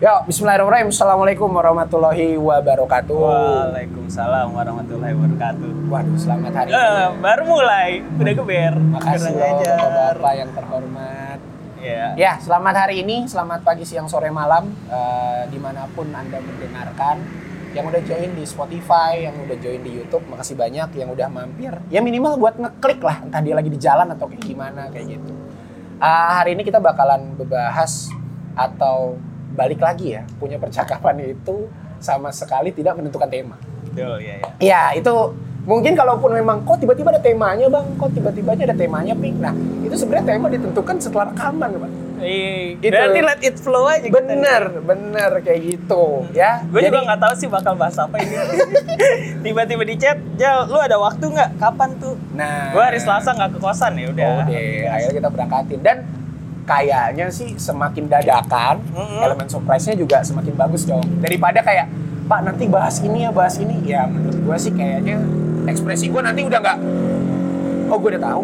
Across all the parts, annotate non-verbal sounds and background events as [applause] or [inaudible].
Ya, Bismillahirrahmanirrahim. Assalamualaikum warahmatullahi wabarakatuh. Waalaikumsalam warahmatullahi wabarakatuh. Waduh, selamat hari Eh, ini. baru mulai, udah geber. Makasih loh. Bapak-bapak yang terhormat. Iya. Ya, selamat hari ini, selamat pagi, siang, sore, malam, eh, di mana pun Anda mendengarkan. Yang udah join di Spotify, yang udah join di YouTube, makasih banyak. Yang udah mampir, ya minimal buat ngeklik lah, entah dia lagi di jalan atau kayak gimana, kayak gitu. Ah, hari ini kita bakalan membahas atau balik lagi ya, punya percakapan itu sama sekali tidak menentukan tema. Betul, iya ya. Ya, itu mungkin kalaupun memang kok tiba-tiba ada temanya bang, kok tiba-tiba aja ada temanya pink. Nah, itu sebenarnya tema ditentukan setelah rekaman bang. Iya. Berarti let it flow aja kita Bener, bener kayak gitu ya. Gue juga nggak tahu sih bakal bahas apa ini. [laughs] Tiba-tiba di chat, Jal, lu ada waktu nggak? Kapan tuh? nah, Gue hari Selasa nggak ke kosan ya udah. Oh deh, akhirnya kita berangkatin dan kayaknya sih semakin dadakan, Mm-mm. elemen surprise-nya juga semakin bagus dong. Daripada kayak Pak nanti bahas ini ya bahas ini, ya menurut gue sih kayaknya ekspresi gue nanti udah nggak, oh gue udah tahu,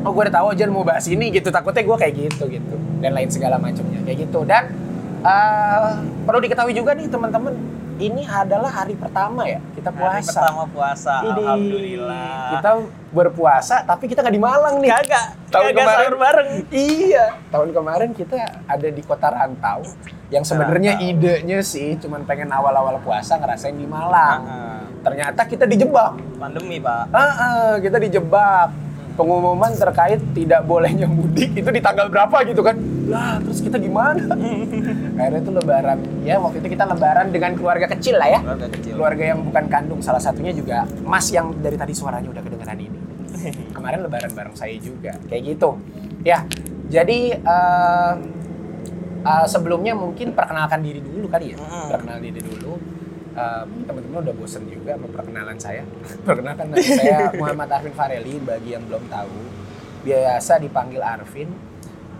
oh gue udah tahu aja mau bahas ini gitu. Takutnya gue kayak gitu gitu. Dan lain segala macamnya kayak gitu. Dan eh, perlu diketahui juga nih teman-teman ini adalah hari pertama ya kita Hari puasa. pertama puasa, Ini, alhamdulillah. kita berpuasa tapi kita nggak di Malang nih. Kagak, Tahun kagak kemarin- sahur bareng. iya. Tahun kemarin kita ada di kota Rantau yang sebenarnya idenya sih cuman pengen awal-awal puasa ngerasain di Malang. Ah, ternyata kita dijebak. Pandemi pak. Ah, ah, kita dijebak pengumuman terkait tidak bolehnya mudik itu di tanggal berapa gitu kan? Lah terus kita gimana? [laughs] Akhirnya itu lebaran. Ya waktu itu kita lebaran dengan keluarga kecil lah ya. Keluarga kecil. keluarga yang bukan kandung salah satunya juga Mas yang dari tadi suaranya udah kedengeran ini. [laughs] Kemarin lebaran bareng saya juga kayak gitu. Ya jadi eh, eh, sebelumnya mungkin perkenalkan diri dulu kali ya. Perkenalkan diri dulu Eh, teman-teman udah bosen juga sama saya. [laughs] Perkenalkan nama saya Muhammad Arvin Fareli bagi yang belum tahu. Biasa dipanggil Arvin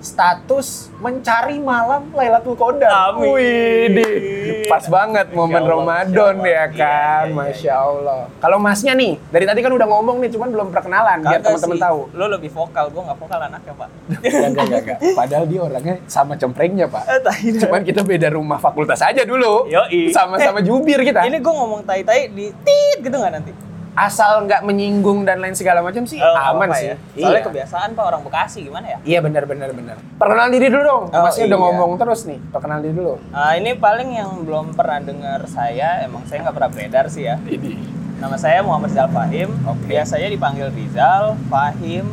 status mencari malam Lailatul Qadar. Amin. Wih, pas banget momen Allah, Ramadan Masya ya Allah. kan, Iya, iya, masya Allah. Kalau masnya nih, dari tadi kan udah ngomong nih, cuman belum perkenalan biar Kagak teman-teman tahu. Lu lebih vokal, gua nggak vokal anaknya pak. Gak, gak, gak. Padahal dia orangnya sama cemprengnya pak. Eh. Cuman kita beda rumah fakultas aja dulu. Yoi. Sama-sama jubir kita. Ini gua ngomong tai-tai di tit gitu nggak nanti? Asal nggak menyinggung dan lain segala macam sih Oh, aman sih. ya. Soalnya Iya. kebiasaan pak orang Bekasi gimana ya? Iya benar benar benar. Perkenalan diri dulu dong. Oh, udah iya. ngomong terus nih. Perkenalan diri dulu. Ah, ini paling yang belum pernah dengar saya, emang saya nggak pernah beredar sih ya. Ini. Nama saya Muhammad Rizal Fahim. Oke. Biasanya dipanggil Rizal, Fahim.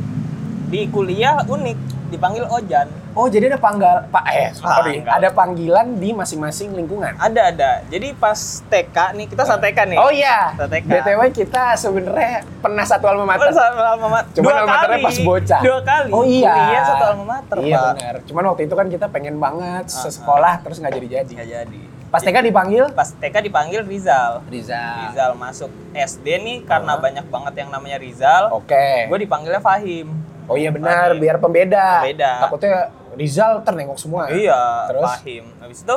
Di kuliah unik, dipanggil Ojan. Oh jadi ada panggal pak eh sorry Panggal. ada panggilan di masing-masing lingkungan. Ada ada. Jadi pas TK nih, kita saat TK nih. Oh iya. Saat TK. BTW kita sebenarnya pernah satu alma mater. Satu alma mater. Cuman Dua alma maternya pas bocah. Dua kali. Oh iya. Kuliah satu alma mater, Iya Pak. benar. Cuman waktu itu kan kita pengen banget Ah, sesekolah terus nggak jadi-jadi. Nggak jadi. Pas TK dipanggil Pas TK dipanggil Rizal. Rizal. Rizal masuk SD nih karena Ah. banyak banget yang namanya Rizal. Oke. Gue dipanggilnya Fahim. Oh iya benar, Fahim. biar pembeda. Pembeda. Takutnya Rizal ternengok semua. Iya, Terus? Fahim. Habis itu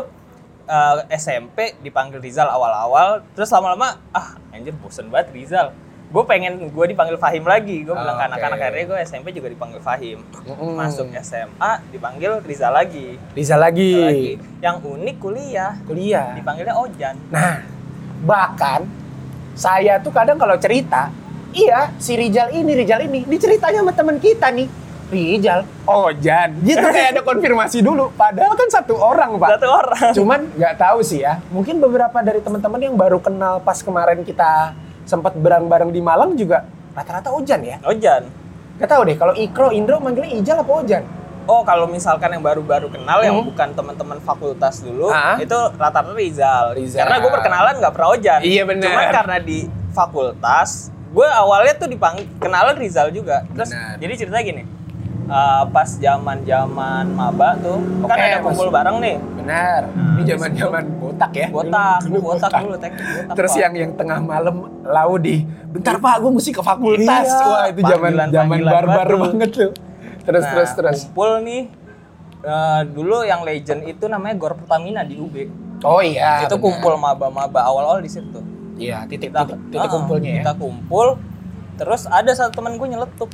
eh, SMP dipanggil Rizal awal-awal, terus lama-lama ah anjir bosen banget Rizal. Gue pengen gue dipanggil Fahim lagi. Gue bilang ke Oke. anak-anak akhirnya gue SMP juga dipanggil Fahim. Mm-mm. Masuk SMA dipanggil Rizal lagi. Rizal lagi. lagi. Yang unik kuliah Kuliah. dipanggilnya Ojan. Nah, bahkan saya tuh kadang kalau cerita, iya si Rijal ini, Rijal ini, diceritanya sama teman kita nih. Rijal, Ojan, gitu kayak ada konfirmasi dulu. Padahal kan satu orang, Pak. Satu orang. Cuman nggak tahu sih ya. Mungkin beberapa dari teman-teman yang baru kenal pas kemarin kita sempat bareng-bareng di Malang juga rata-rata Ojan ya. Ojan. Gak tahu deh kalau Ikro, Indro manggilnya Ijal apa Ojan? Oh, kalau misalkan yang baru-baru kenal yang Hmm. bukan teman-teman fakultas dulu, Ah. itu rata-rata Rizal. Rizal. Karena gue perkenalan nggak pernah Ojan. Iya, bener. Cuman karena di fakultas, gue awalnya tuh dipanggil kenalan Rizal juga. Terus Bener. jadi cerita gini, eh, pas zaman-zaman maba tuh, kan Oke, ada kumpul masuk. bareng nih. Benar. Nah, Ini zaman-zaman botak ya. Botak, Dulu- botak dulu, teknik botak. Terus Pak. yang yang tengah malam Laudi, bentar Pak, gue mesti ke fakultas. Iya, Wah itu zaman zaman barbar banget tuh. Terus Nah, terus terus. Kumpul nih, eh, dulu yang legend itu namanya Gor Pertamina di UB. Oh iya. itu kumpul maba-maba awal-awal di situ. Iya titik kita titik, titik Ah, kumpulnya ya. kita kumpul terus ada satu teman gue nyeletuk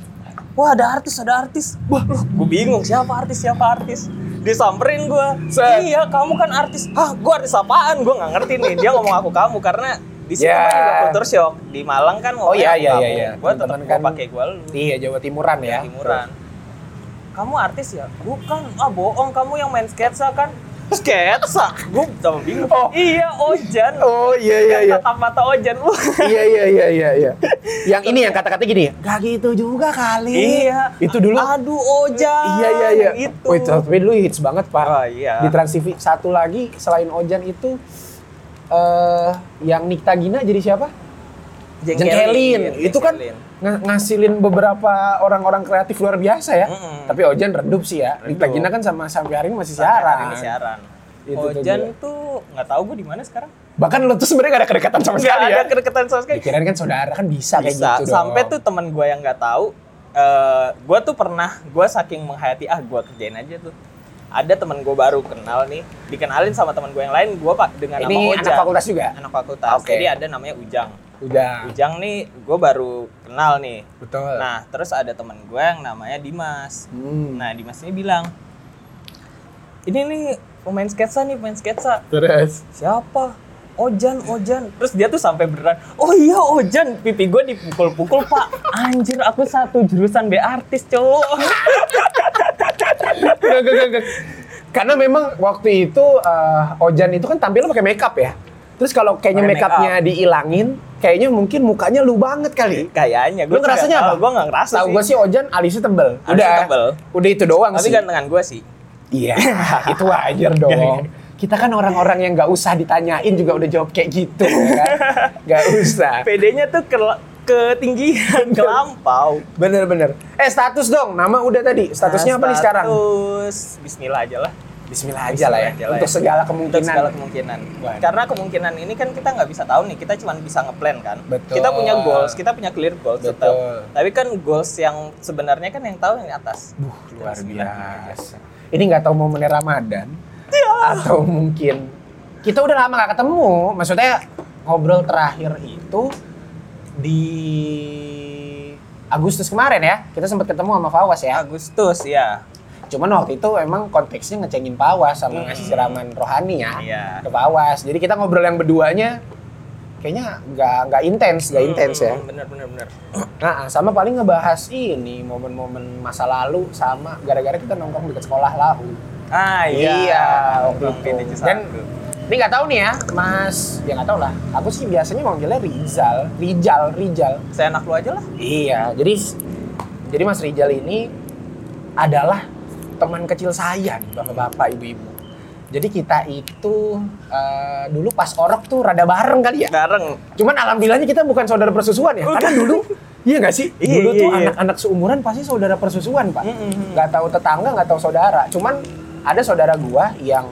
wah ada artis ada artis wah gue bingung siapa artis siapa artis Disamperin gue. Set. Iya, kamu kan artis. Hah, gue artis apaan? Gue nggak ngerti nih. Dia ngomong aku kamu karena di sini Ya. kan juga culture shock. Di Malang kan Oh, iya, iya, iya, iya. Gue tetap kan- pakai gue lu. Iya, Jawa Timuran ya. Timuran. Kamu artis ya? Bukan. Ah, bohong. Kamu yang main sketsa kan? Sketsa? Gue sama bingung. Oh. Iya, Ojan. Oh iya iya iya. Kata-kata Ojan. iya iya iya iya iya. [laughs] Yang ini yang kata-kata gini, gak gitu juga kali. Iya. Itu dulu. Aduh, Ojan. Iya iya iya. Itu. Wih, tapi dulu hits banget pak. Oh, iya. Di Trans TV satu lagi selain Ojan itu eh yang Nikta Gina jadi siapa? Jengkelin. Itu kan Jengkelin. ng- ngasilin beberapa orang-orang kreatif luar biasa ya. Mm-mm. Tapi Ojan redup sih ya. Redup. Nikta Gina kan sama sampai hari ini masih Sampai hari siaran. Ini siaran. Itu tuh Ojan tuh nggak tahu gue di mana sekarang. Bahkan lo tuh sebenarnya gak ada kedekatan sama sekali ya. ada kedekatan sama sekali. Dikirain kan saudara kan bisa, kayak Bisa. gitu dong. Sampai tuh teman gue yang nggak tahu, eh gue tuh pernah, gue saking menghayati ah gue kerjain aja tuh. Ada teman gue baru kenal nih, dikenalin sama teman gue yang lain, gue pak dengan Ini nama Ujang. anak fakultas juga? Anak fakultas. Oke. Jadi ada namanya Ujang. Udah. Ujang nih, gue baru kenal nih. Betul. Nah, terus ada teman gue yang namanya Dimas. Hmm. Nah, Dimas ini bilang, ini nih pemain sketsa nih, pemain sketsa. Terus. Siapa? Ojan, Ojan. Terus dia tuh sampai beneran, oh iya Ojan, pipi gue dipukul-pukul pak. Anjir, aku satu jurusan B artis cowok. Gak, gak, gak, gak. Karena memang waktu itu eh, Ojan itu kan tampilnya pakai makeup ya. Terus kalau kayaknya makeupnya dihilangin, kayaknya mungkin mukanya lu banget kali. Kayaknya, Lu ngerasanya apa? Gue gak ngerasa Tahu gue sih Ojan alisnya tebel. Alisnya Udah. tebel. Udah itu doang Tapi sih. gantengan gue sih. Iya, [laughs] itu wajar [laughs] dong. Kita kan orang-orang yang nggak usah ditanyain juga udah jawab kayak gitu, ya kan? [laughs] Gak usah. PD-nya tuh ke ketinggian, ke lampau. Bener-bener. Eh status dong, nama udah tadi. Statusnya apa nih sekarang? Status Bismillah aja lah. Bismillah aja lah ya. Aja lah Untuk ya. segala Untuk kemungkinan. segala kemungkinan. Karena kemungkinan ini kan kita nggak bisa tahu nih, kita cuma bisa ngeplan kan. Betul. Kita punya goals, kita punya clear goals Betul. tetap. Tapi kan goals yang sebenarnya kan yang tahu yang di atas. Duh, luar biasa. Ini nggak tahu momennya Ramadan atau mungkin kita udah lama nggak ketemu. Maksudnya ngobrol terakhir itu di Agustus kemarin ya. Kita sempat ketemu sama Fawas ya. Agustus ya. Cuman waktu itu emang konteksnya ngecengin Pawas sama ngasih siraman rohani ya Iya. ke Pawas. Jadi kita ngobrol yang berduanya kayaknya nggak nggak intens, nggak intens ya. Hmm, Bener bener bener. Nah, sama paling ngebahas ini momen-momen masa lalu sama gara-gara kita nongkrong dekat sekolah lau. Ah iya. Iya, waktu itu. Dan ini nggak tahu nih ya, Mas. Ya nggak tahu lah. Aku sih biasanya manggilnya Rizal, Rijal, Rijal. saya anak lu aja lah. Iya, jadi jadi Mas Rijal ini adalah teman kecil saya nih, bapak-bapak, ibu-ibu. Jadi kita itu eh, dulu pas orok tuh rada bareng kali ya. Bareng. Cuman alhamdulillahnya kita bukan saudara persusuan ya. Karena dulu iya nggak sih? Iya, dulu iya, tuh iya. anak-anak seumuran pasti saudara persusuan, Pak. Nggak tahu tetangga, nggak tahu saudara. Cuman ada saudara gua yang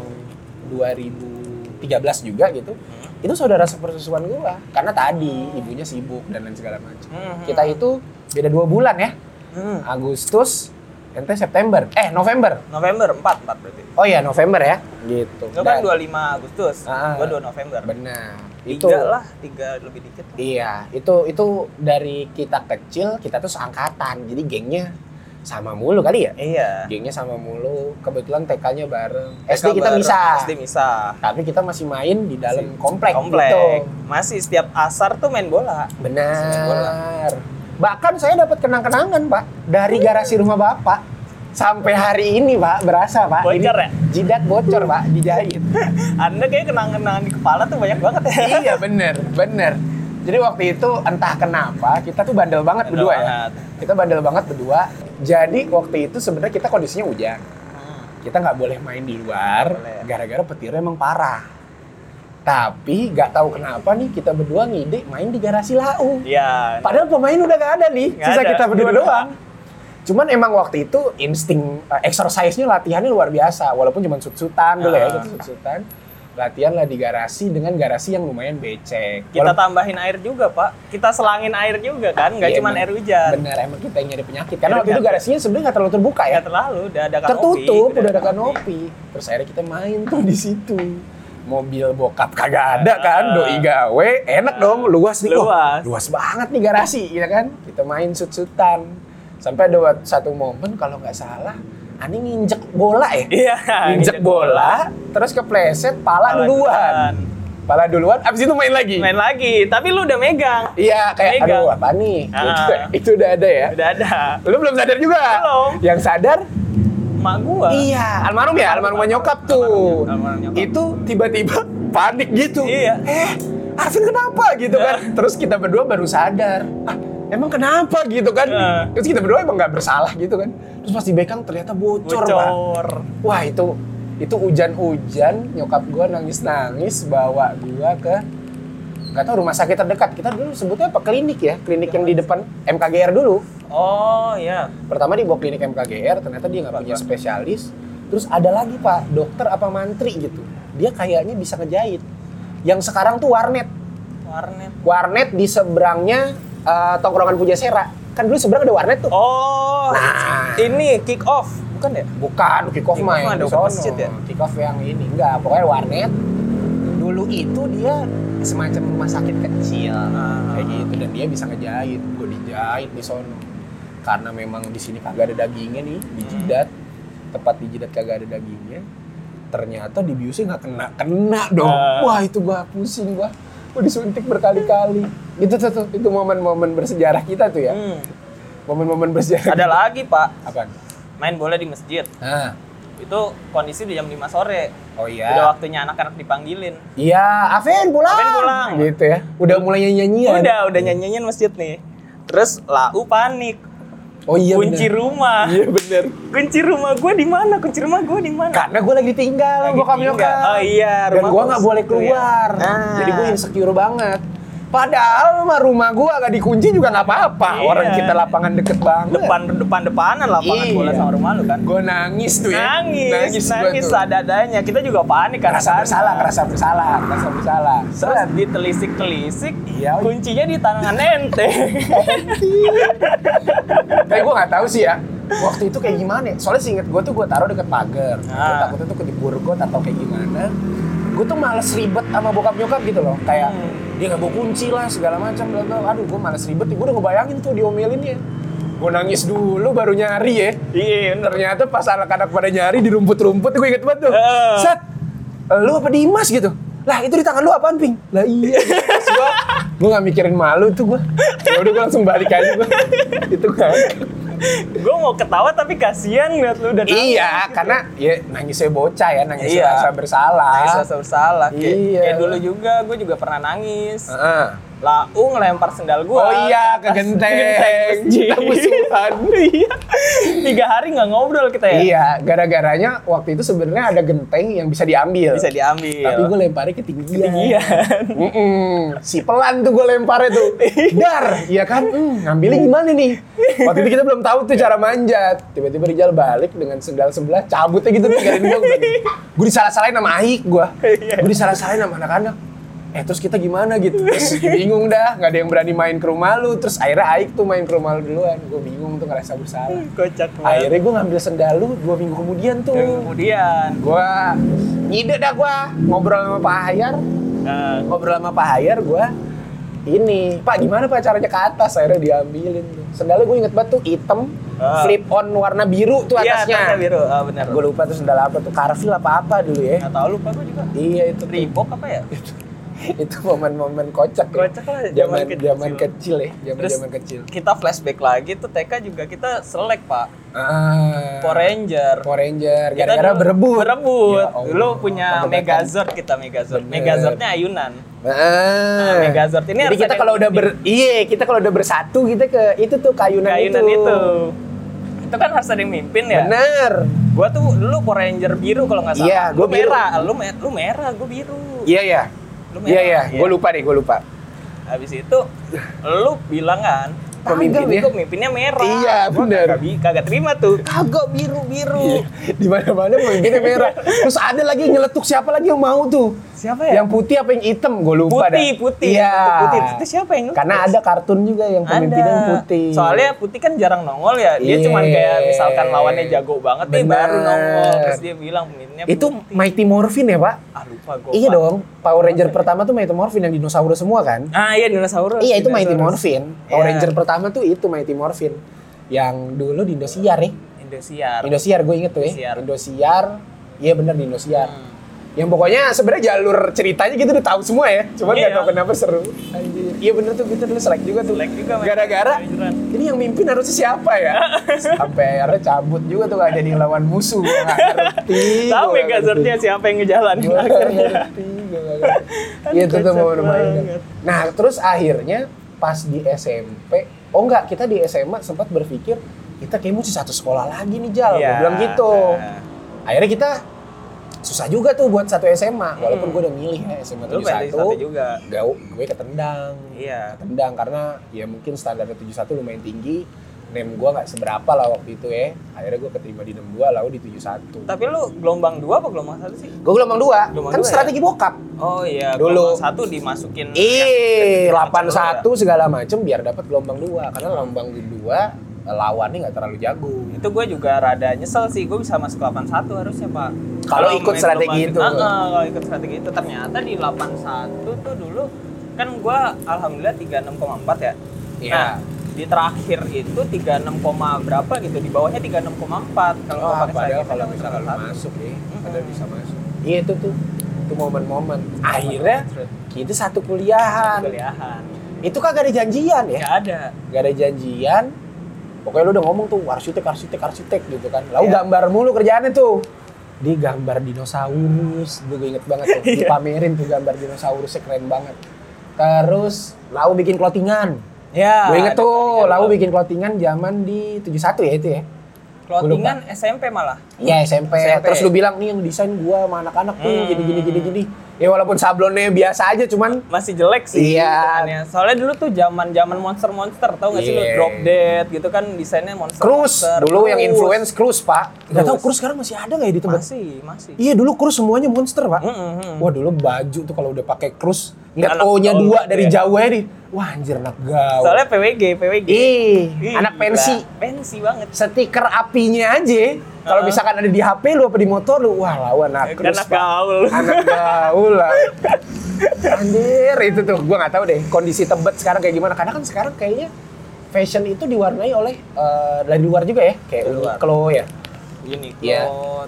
2013 juga gitu. Itu saudara sepersusuan gua karena tadi ibunya sibuk dan lain segala macam. Mhm. Kita itu beda dua bulan ya. Hmm. Agustus, ente September. Eh, November. November 4, 4 berarti. Oh iya, November ya. Gitu. Lu kan Dan- 25 Agustus, Ah. gua 2 November. Benar. Tiga lah, tiga lebih dikit. Iya, itu itu dari kita kecil kita tuh seangkatan. Jadi gengnya sama mulu kali ya. Iya. Gengnya sama mulu. Kebetulan TK-nya bareng. TK SD kita bareng, bisa. SD bisa. Tapi kita masih main di dalam komplek. Komplek. gitu. Masih setiap asar tuh main bola. Main bola. Benar. Bahkan saya dapat kenang-kenangan, Pak, dari garasi rumah Bapak. Sampai hari ini, Pak, berasa, Pak. Bocor Ini ya? Jidat bocor, Pak, dijahit. [laughs] Anda kayak kenangan-kenangan di kepala tuh banyak banget ya. iya, bener, bener. Jadi waktu itu entah kenapa kita tuh bandel banget Bandel berdua ya. banget. Kita bandel banget berdua. Jadi waktu itu sebenarnya kita kondisinya hujan. Hmm. Kita nggak boleh main di luar gara-gara petirnya emang parah. Tapi nggak tahu kenapa nih kita berdua ngide main di garasi lau. Iya. Padahal pemain udah nggak ada nih, sisa ada. kita berdua doang. Cuman emang waktu itu insting uh, exercise-nya latihannya luar biasa, walaupun cuma sut-sutan dulu ya, Ah. sut-sutan. Latihan lah di garasi dengan garasi yang lumayan becek. Kita Walaupun- tambahin air juga, Pak. Kita selangin air juga kan, nggak Iya, cuma air hujan. Bener, emang kita yang nyari penyakit. Karena waktu itu garasinya sebenarnya nggak terlalu terbuka ya. Nggak terlalu, udah ada kanopi. Tertutup, udah ada kanopi. Terus akhirnya kita main tuh di situ. Mobil bokap kagak ada kan, Ah. doi gawe, enak dong, luas nih. Oh, Luas. luas banget nih garasi, ya kan? Kita main sut-sutan. Sampai ada satu momen kalau nggak salah, Ani nginjek bola ya? Iya. Nginjek bola, terus kepleset, pala, Pala duluan. Pala duluan, abis itu main lagi. Main lagi, tapi lu udah megang. Iya, kayak Megang. aduh apa nih? Ah. Itu, itu udah ada ya. Udah ada. Lu belum sadar juga? Belum. Yang sadar? Mak gua. Iya, almarhum ya, almarhum nyokap tuh. Almarhum- almarhum nyokap. Itu tiba-tiba panik gitu. Iya. Eh, Arvin kenapa gitu kan? Terus kita berdua baru sadar. Ah, emang kenapa gitu kan? Iya. Terus kita berdua emang nggak bersalah gitu kan? Terus pas dibegang ternyata bocor, Pak. Bocor. Wah itu itu hujan-hujan nyokap gua nangis-nangis bawa gua ke nggak tahu rumah sakit terdekat kita dulu sebutnya apa klinik ya klinik yang di depan MKGR dulu Oh iya. pertama dibawa klinik MKGR ternyata dia nggak punya spesialis terus ada lagi pak dokter apa mantri gitu dia kayaknya bisa ngejahit yang sekarang tuh warnet Warnet. warnet di seberangnya eh, tongkrongan Pujasera kan dulu seberang ada warnet tuh Oh. Nah. Ini kick off, bukan ya? bukan kick off mah yang dekat sono. masjid ya? kick off yang ini enggak pokoknya warnet dulu itu dia semacam rumah sakit kecil Ah. kayak gitu dan dia bisa ngejahit gue dijahit di sono karena memang di sini kagak ada dagingnya nih di Hmm. jidat tepat di jidat kagak ada dagingnya ternyata di biusnya nggak kena kena dong Ah. wah itu gua pusing gua gua disuntik berkali-kali itu tuh, tuh itu momen-momen bersejarah kita tuh ya Hmm. momen-momen bersejarah Ada lagi, Pak. apa Main bola di masjid. nah Itu kondisi udah jam 5 sore. oh Udah iya waktunya anak-anak dipanggilin. iya Aven pulang Aven pulang. gitu ya udah mulai nyanyian Udah, udah nyanyiin masjid nih. Terus lau panik. Oh iya kunci bener. rumah. iya bener Kunci rumah gue di mana? Kunci rumah gue di mana? karena gue lagi ditinggal Lagi bokap nyokap Oh iya, dan rumah gue nggak boleh ya. keluar Nah. jadi gue insecure banget padahal mah rumah gue gak dikunci juga nggak apa-apa Iya. orang kita lapangan deket banget Depan depan depanan lapangan bola Iya. sama rumah lu kan. gue nangis tuh ya Nangis, nangis, nangis, gua tuh. ada-adanya. Kita juga panik karena kerasa bersalah kerasa bersalah kerasa bersalah Terus ditelisik-telisik, Iya. kuncinya di tangan ente. [laughs] tapi gue nggak tahu sih ya waktu itu kayak gimana ya? soalnya seinget gue tuh gue taruh deket pagar gue Ah. takutnya tuh kejebur got atau kayak gimana gue tuh males ribet sama bokap nyokap gitu loh kayak Hmm. Dia nggak bawa kunci lah segala macam. Bla bla aduh gue males ribet gue udah ngebayangin tuh diomelinnya gue nangis dulu baru nyari ya. Iya, bener. ternyata pas anak-anak pada nyari di rumput-rumput gue inget banget tuh. Heeh. set lu apa Dimas? gitu. Lah itu di tangan lu apaan ping? Lah iya. Terus gua gue gak mikirin malu tuh gue ya udah gue langsung balik aja gue itu kan gue mau ketawa tapi kasihan ngeliat lu udah nangis iya gitu. karena ya nangisnya bocah ya nangis Iya. rasa bersalah Nangis rasa bersalah. Kayak, Iya. kayak dulu juga, gue juga pernah nangis. Heeh. Lau ngelempar sendal gue. oh iya ke genteng kita musuhan [laughs] iya. Tiga hari nggak ngobrol kita ya. iya gara-garanya waktu itu sebenarnya ada genteng yang bisa diambil Bisa diambil. tapi gue lemparnya ketinggian Ketinggian. [laughs] Mm-mm. Si pelan tuh gue lemparnya tuh. [laughs] Dar, iya kan? Hmm, ngambilnya gimana nih? Waktu itu kita belum tahu tuh cara manjat. Tiba-tiba Rijal balik dengan sendal sebelah, cabutnya gitu tinggalin gue. Gue disalah-salahin sama Aik gue. Iya. Gue disalah-salahin sama anak-anak. Eh terus kita gimana gitu? Terus [laughs] bingung dah, nggak ada yang berani main ke rumah lu. Terus akhirnya Aik tuh main ke rumah lu duluan. Gue bingung tuh ngerasa bersalah. [laughs] Kocak banget. Akhirnya gue ngambil sendal lu dua minggu kemudian tuh. Dan kemudian Gue ngide dah gue ngobrol sama Pak Hayar eh, ngobrol sama Pak Hayar gue ini Pak gimana Pak caranya ke atas akhirnya diambilin tuh sendalnya gue inget banget tuh hitam Ah. flip on warna biru tuh iya, atasnya atasnya biru. Ah, benar. gue lupa tuh sendal apa tuh Carvil apa apa dulu ya Nggak tahu lupa gue juga. iya itu. Reebok apa ya? [laughs] itu momen-momen kocak ya. Kocak lah, zaman zaman kecil. zaman kecil ya zaman Terus zaman kecil kita flashback lagi tuh TK juga kita selek pak. ah, Power Ranger. Power Ranger Kita gara-gara berebut Berebut. Ya Dulu punya perdebatan. Megazord kita Megazord. Bener. Megazordnya ayunan. Ah. Megazord ini Jadi kita kalau udah ber iya kita kalau udah bersatu kita ke itu tuh kayunan, Kayunan itu. itu. Itu kan harus ada yang mimpin ya. Bener. Gua tuh dulu Power Ranger biru kalau nggak salah. Iya, Lu gua biru. merah. Lu, lu merah, gua biru. Iya ya. Lu Iya iya, gue lupa deh, gue lupa. Habis itu lu bilang kan, Pemimpinnya? Kagak, pemimpinnya merah. Iya, bener. Kagak, kagak terima tuh. Kagak biru-biru. Di mana-mana pemimpinnya merah. Terus ada lagi nyeletuk siapa lagi yang mau tuh? Siapa ya? Yang putih apa yang hitam? Gue lupa putih, dah. putih. Iya. Putih. Itu siapa yang ngelukis? Karena ada kartun juga yang pemimpinnya yang putih. Soalnya putih kan jarang nongol ya. Dia Iya. cuman kayak misalkan lawannya jago banget nih Bener. baru nongol. Terus dia bilang pemimpinnya itu putih. Mighty Morphin ya, Pak? Ah lupa gue. Iya dong. Power Ranger pertama tuh Mighty Morphin yang dinosaurus semua kan? Ah iya dinosaurus. Iya itu Mighty. Morphin. Power Iya. Ranger pertama tuh itu Mighty Morphin. Yang dulu di Indosiar ya. Indosiar. Indosiar gue inget tuh ya. Indosiar. Indosiar. Iya bener di Indosiar. Hmm. Yang pokoknya sebenarnya jalur ceritanya gitu udah tahu semua ya. Cuman nggak Iya. tahu kenapa seru. Anjir. Iya bener tuh kita dulu selek juga tuh. Selek juga, Mas. Gara-gara ini yang mimpin harusnya siapa ya? [laughs] Sampai akhirnya cabut juga tuh gak jadi lawan musuh. Gue [laughs] ngerti. Tahu Gua ya nggak gazernya ngerti. siapa yang ngejalanin Gue nggak akhirnya. ngerti. Ngerti. [laughs] Iya tuh tuh mainnya. banget. Nah terus akhirnya pas di SMP, oh enggak kita di SMA sempat berpikir kita kayak mesti satu sekolah lagi nih Jal. Gue Iya. bilang gitu. Nah. Akhirnya kita susah juga tuh buat satu SMA. Walaupun gue udah milih ya SMA 71. satu juga. Gak, gue ketendang. Iya. Ketendang karena ya mungkin standarnya 71 lumayan tinggi. Nem gue gak seberapa lah waktu itu ya. Akhirnya gue keterima di 62 lalu di 71. Tapi lu gelombang dua apa gelombang satu sih? Gue gelombang 2. Gelombang Kan dua ya? strategi bokap. Oh iya, Dulu. gelombang satu dimasukin. Ih, yang- yang 81 segala macem biar dapat gelombang 2 karena gelombang 2 lawannya nggak terlalu jago. Itu gue juga rada nyesel sih, gue bisa masuk 81 harusnya pak. Kalau ikut strategi itu. Ah, ah, kalau ikut strategi itu ternyata di 81 tuh dulu kan gue alhamdulillah 36,4 ya. Iya. Nah, di terakhir itu 36, koma berapa gitu, di bawahnya 36,4 kalau Oh, pakai strategi kalau misalkan lu 81. masuk nih, Mm-mm. padahal bisa masuk. Iya itu tuh, itu momen-momen. Akhirnya kita satu kuliahan. kuliahan. Itu kagak ada janjian ya, Nggak ada. gak ada janjian. Pokoknya lu udah ngomong tuh arsitek, arsitek, arsitek gitu kan. Lalu Iya. gambar mulu kerjaannya tuh. Di gambar dinosaurus, gue inget banget tuh. [laughs] Iya. Dipamerin tuh gambar dinosaurusnya keren banget. Terus lalu bikin clothingan. Ya. gue inget tuh, lo. bikin clothingan zaman di 71 ya itu ya. clothingan SMP malah. Iya SMP. SMP. Terus lu bilang nih yang desain gua sama anak-anak tuh Hmm. gini gini gini gini. Ya walaupun sablonnya biasa aja cuman masih jelek sih Iya. hitungannya. Soalnya dulu tuh zaman zaman monster monster tau gak sih lu Iya. drop dead gitu kan desainnya monster. Cruz monster. dulu yang Cruz. influence Cruz pak. Gak tau. Cruz sekarang masih ada nggak ya di tempat? masih masih. Iya dulu Cruz semuanya monster pak. Mm, mm, mm. Wah dulu baju tuh kalau udah pakai Cruz lihat O-nya dua gitu dari ya. jauh aja nih. Wah anjir anak gaul. Soalnya PWG PWG. Ih, Ih, anak pensi. Pensi banget. Stiker apinya aja. Kalau misalkan ada di HP lu apa di motor lu, wah lawan anak Cruz. Anak gaul. anak gaul lah. Anjir itu tuh gua nggak tahu deh kondisi Tebet sekarang kayak gimana. Karena kan sekarang kayaknya fashion itu diwarnai oleh eh, dari luar juga ya, kayak. Uniqlo ya. Uniqlo Iya.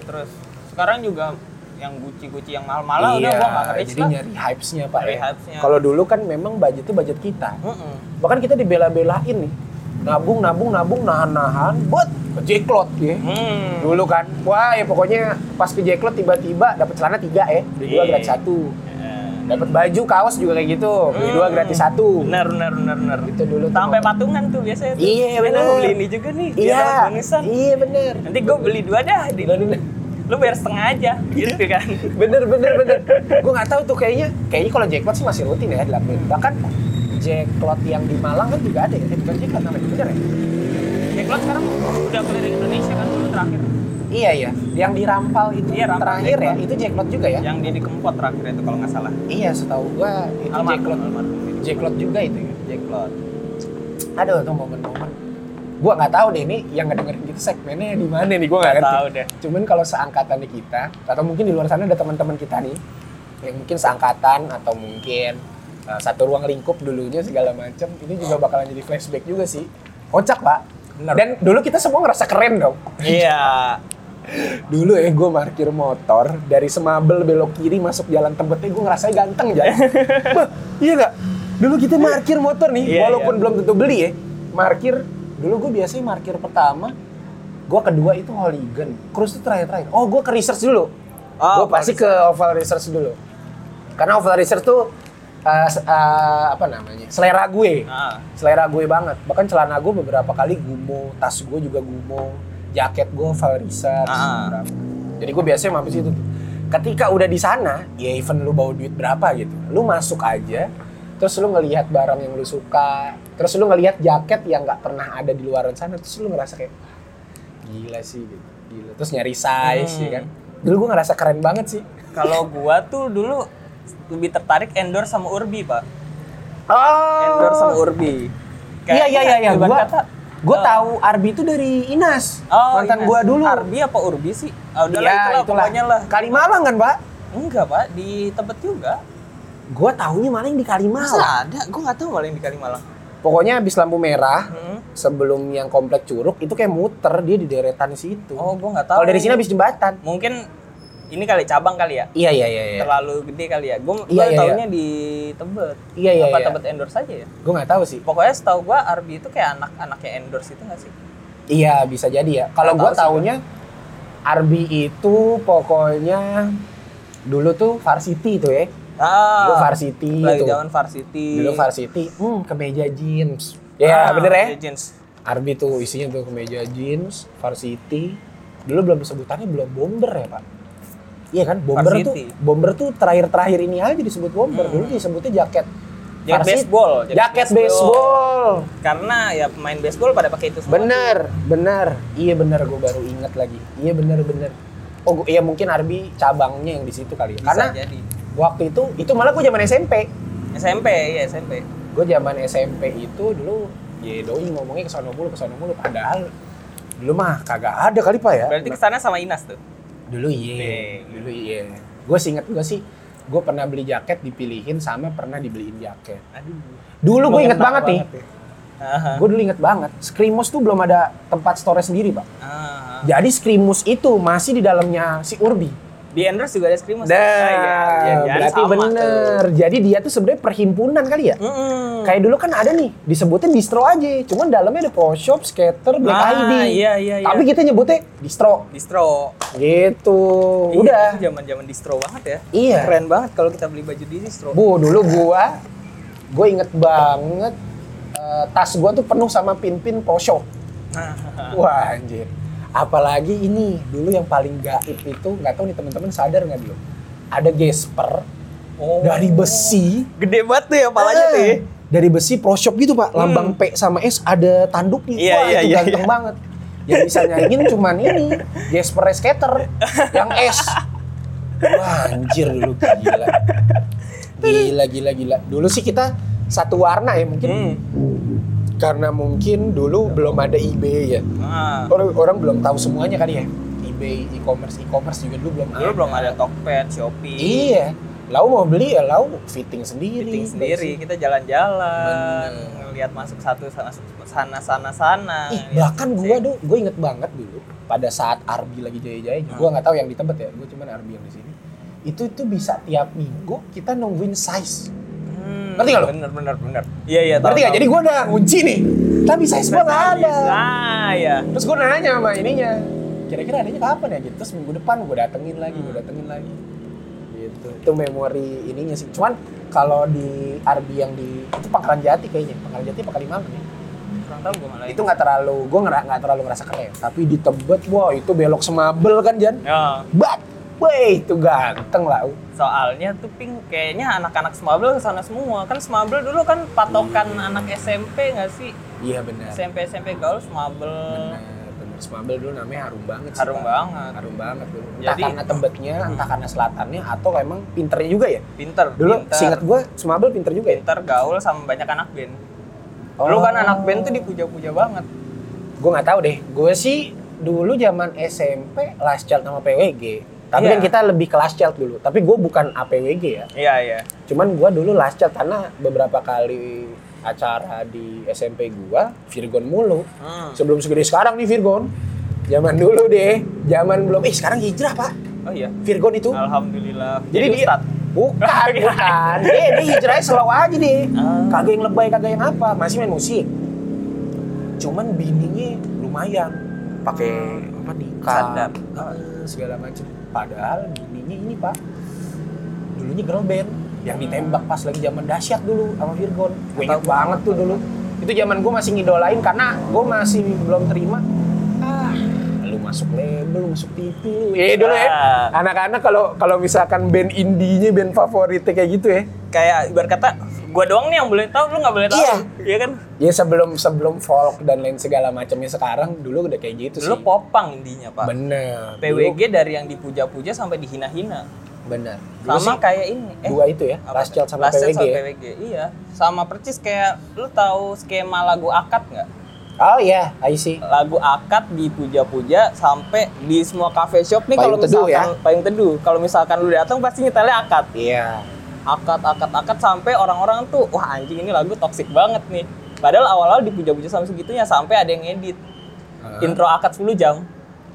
terus sekarang juga yang Gucci-Gucci yang mahal-mahal udah gua Iya, jadi lah. nyari hypes-nya Pak Nyari ya. Kalau dulu kan memang budget itu budget kita. Mm-mm. Bahkan kita dibela-belain nih. Nabung, nabung, nabung, nahan-nahan, buat ke jeklot ya. Hmm. Dulu kan, wah ya pokoknya pas ke jeklot tiba-tiba dapat celana tiga ya, beli dua Iya. gratis satu. Eh, Dapat baju, kaos juga kayak gitu, beli dua Hmm. gratis satu. Bener bener bener bener. Itu dulu Sampai patungan tuh biasanya tuh. Iya, bener. lu beli ini juga nih. Iya, bonusan. iya bener. Nanti gue beli dua dah di Lu bayar setengah aja gitu kan. Bener, bener, bener. Gue nggak tahu tuh kayaknya, kayaknya kalau jackpot sih masih rutin ya dilakuin. Bahkan jackpot yang di Malang kan juga ada ya, eh, bukan jackpot namanya, bener ya? Jackpot sekarang udah keliling Indonesia kan dulu terakhir. Iya iya, yang di Rampal itu Iya, Rampal terakhir ya, Jackpot. itu jackpot juga ya? Yang di Kempot terakhir itu kalau nggak salah. Iya, setahu gua itu Almarhum, jackpot. almarhum. Jackpot juga itu ya. Jackpot. Aduh, tuh momen-momen. Gua nggak tahu deh ini yang ngedengerin kita segmennya di mana nih, gua nggak Nggak ngerti. tahu deh. Cuman kalau seangkatan di kita, atau mungkin di luar sana ada teman-teman kita nih, yang mungkin seangkatan atau mungkin uh, satu ruang lingkup dulunya segala macam, ini juga bakalan jadi flashback juga sih. Kocak pak. Bener. Dan dulu kita semua ngerasa keren dong. Iya. [laughs] Dulu ya gue parkir motor dari Semabel belok kiri masuk jalan Tebetnya gue ngerasa ganteng. Bah, [laughs] iya gak? Dulu kita parkir motor nih, Iya, walaupun iya. belum tentu beli ya. Parkir, dulu gue biasanya parkir pertama, gue kedua itu Hooligan. Cruise itu terakhir-terakhir. Oh gue ke research dulu. Oh, gue pasti ke Oval Research dulu. Karena Oval Research tuh uh, uh, apa namanya? Selera gue. Nah, selera gue banget. Bahkan celana gue beberapa kali gumo tas gue juga gumo jaket gue Val Research Ah. jadi gue biasanya mampir situ tuh. Ketika udah di sana ya even lu bawa duit berapa gitu lu masuk aja terus lu ngelihat barang yang lu suka terus lu ngelihat jaket yang nggak pernah ada di luaran sana terus lu ngerasa kayak gila sih gitu. Gila. Terus nyari size Hmm. ya kan. Dulu gue ngerasa keren banget sih. Kalau gua tuh dulu lebih tertarik endorse sama Urbi, Pak. oh Endorse sama Urbi. iya iya iya iya gue kata, gue eh, tahu Arbi itu dari Inas Oh, mantan gue dulu Arbi apa Urbi sih? Ah, udah lah, Iya, itulah, pokoknya lah. Kalimalang kan, Pak? Enggak, Pak. Di Tebet juga. Gua taunya maling di Masa Kalimalang. ada? Gue nggak tahu malah yang di Kalimalang. Pokoknya habis lampu merah, Hmm. sebelum yang komplek Curug itu kayak muter dia di deretan situ. Oh, gue nggak tahu. Kalau dari sini habis jembatan. mungkin ini kali cabang kali ya. Iya iya iya iya. Terlalu gede kali ya. Gue Iya, iya, taunya di Tebet. Iya iya. Apa iya. Tebet endorse aja ya? Gue nggak tahu sih. Pokoknya setahu gua Arbi itu kayak anak-anaknya endorse itu nggak sih? Iya bisa jadi ya. Kalau gue tahu sih, taunya Arbi itu pokoknya dulu tuh varsity itu ya. Dulu Ah, varsity lagi itu. zaman varsity. Dulu varsity, hmm, kemeja jeans. Ya Ah, bener ya. iya, jeans. Arbi tuh isinya tuh kemeja jeans, varsity. Dulu belum sebutannya belum bomber ya pak. Iya kan, bomber Varsity. tuh, bomber tuh terakhir-terakhir ini aja disebut bomber. Hmm. Dulu disebutnya jaket. Jaket varsity. baseball. Jaket baseball. Karena ya pemain baseball pada pakai itu semua. Bener, bener. Iya bener, gue baru inget lagi. Iya bener, bener. Oh, gua- iya mungkin Arbi cabangnya yang di situ kali ya. Bisa Karena jadi. waktu itu, itu malah gue zaman SMP. SMP, iya SMP. Gue zaman SMP itu dulu, ya doi ngomongnya ke sono mulu, ke sono mulu. Padahal dulu mah kagak ada kali pak ya. Berarti ke sana sama Inas tuh. Dulu iya, dulu iya. Gue sih inget gue sih, gue pernah beli jaket dipilihin sama pernah dibeliin jaket. Aduh. Dulu gue inget Mengena banget nih, ya. Gue dulu inget banget. Screamos tuh belum ada tempat store sendiri pak. Ah. Jadi Screamos itu masih di dalamnya si Urbi. Di endorse juga ada Screamos. Nah, Ah, iya, iya, iya, berarti sama bener. Jadi dia tuh sebenarnya perhimpunan kali ya. tuh. Mm-mm. Kayak dulu kan ada nih, disebutin distro aja. Cuman dalamnya ada pro shop, skater, black Ah, ID. iya, iya, iya. Tapi kita nyebutnya distro. distro. Gitu. Iya, Udah. zaman-zaman distro banget ya. Iya. Keren banget kalau kita beli baju di distro. Bu, dulu gua gue inget banget eh, tas gua tuh penuh sama pin-pin pro shop. Wah, anjir. Apalagi ini dulu yang paling gaib itu nggak tahu nih teman-teman sadar nggak dulu. Ada gesper Oh. dari besi. Gede banget tuh ya palanya tuh ya. Eh, Dari besi pro shop gitu pak, lambang P sama S ada tanduknya. Iya, Wah iya, itu iya, ganteng banget. Yang bisa nyanyiin cuman ini, Jasper Skater yang S. Wah anjir dulu gila. Gila, gila, gila. Dulu sih kita satu warna ya mungkin. Hmm. Karena mungkin dulu belum ada eBay ya. Nah, Orang, orang belum tahu semuanya kali ya. eBay, e-commerce, e-commerce juga dulu belum dulu belum ada Tokped, Shopee. Iya. Lau mau beli ya lau fitting sendiri. Fitting sendiri, kita jalan-jalan, ngelihat masuk satu sana sana sana sana. Ih, lihat bahkan cek. gua gue inget banget dulu pada saat Arbi lagi jaya-jaya. Hmm. Gua nggak tahu yang di Tebet ya, gue cuman Arbi yang di sini. Itu itu bisa tiap minggu kita nungguin size. Hmm, Ngerti nggak lu? Bener bener bener. Iya iya. nggak? tahu. Jadi gue udah kunci nih, tapi size gua nggak ada. Ah ya. Terus gue nanya sama ininya, kira-kira adanya kapan ya gitu. Terus minggu depan gue datengin lagi, gue datengin lagi. Gitu. Itu memori ininya sih. Cuman kalau di Arbi yang di itu Pangkalan Jati kayaknya, Pangkalan Jati apa Kalimantan ya? Kurang tahu gue malah. Itu nggak terlalu, gue nggak nggak terlalu ngerasa keren. Tapi di Tebet, wah itu belok semabel kan Jan? Ya, Bat, weh itu ganteng lah. soalnya tuh ping kayaknya anak-anak Smabel ke sana semua. Kan Smabel dulu kan patokan anak SMP nggak sih? Iya benar. SMP SMP gaul Smabel. Benar, benar. Semabel dulu namanya harum banget sih. Harum Pak. banget. Harum banget dulu. Entah Jadi- karena Tebetnya, entah karena selatannya, atau emang pinternya juga ya. Pinter. Dulu pinter. singkat gue, Semabel pinter juga ya. pinter gaul sama banyak anak band. Dulu kan Oh. anak band tuh dipuja-puja banget. Gue nggak tahu deh. Gue sih dulu zaman SMP last child sama PWG. Tapi Iya. kan kita lebih ke last child dulu. Tapi gue bukan APWG ya. Iya iya. Cuman gue dulu last child karena beberapa kali acara di SMP gue Virgon mulu. Hmm. Sebelum segede sekarang nih Virgon. Zaman dulu deh. Zaman belum. Eh sekarang hijrah pak. Oh iya. Virgon itu. Alhamdulillah. Jadi dia Ustad. bukan, [laughs] bukan. Dia, dia hijrahnya slow aja deh. Ah. Kagak yang lebay, kagak yang apa. Masih main musik. Cuman bininya lumayan. Pakai apa nikah. Sadar. Ah, segala macam. Padahal bininya ini pak. Dulunya girl band. Yang ditembak pas lagi zaman dahsyat dulu sama Virgon. Gue inget banget tuh dulu. Itu zaman gue masih ngidolain karena gue masih belum terima. Ah, lu masuk label, lu masuk TV lu. Ya dulu ya. Ah. Anak-anak kalau kalau misalkan band indie-nya band favoritnya kayak gitu ya. Kayak ibarat kata, gua doang nih yang boleh tahu, lu nggak boleh tahu. Iya. Iya kan? Ya sebelum sebelum folk dan lain segala macamnya sekarang dulu udah kayak gitu Dulu sih. popang intinya pak. Bener. PWG dari yang dipuja-puja sampai dihina-hina. Dulu- bener. Dulu Sama sih kayak ini. Eh, dua itu ya? Last Child sama Last PWG. sama ya. PWG. Iya. Sama percis kayak lu tahu skema lagu akad nggak? Oh iya, I see. Lagu akad dipuja-puja sampai di semua cafe shop nih kalau Teduh misalkan ya? payung teduh. Kalau misalkan lu datang pasti nyetelnya akad. Iya. Akad akad akad sampai orang-orang tuh wah anjing ini lagu toksik banget nih. Padahal awal-awal dipuja-puja sampai segitunya sampai ada yang ngedit intro akad 10 jam.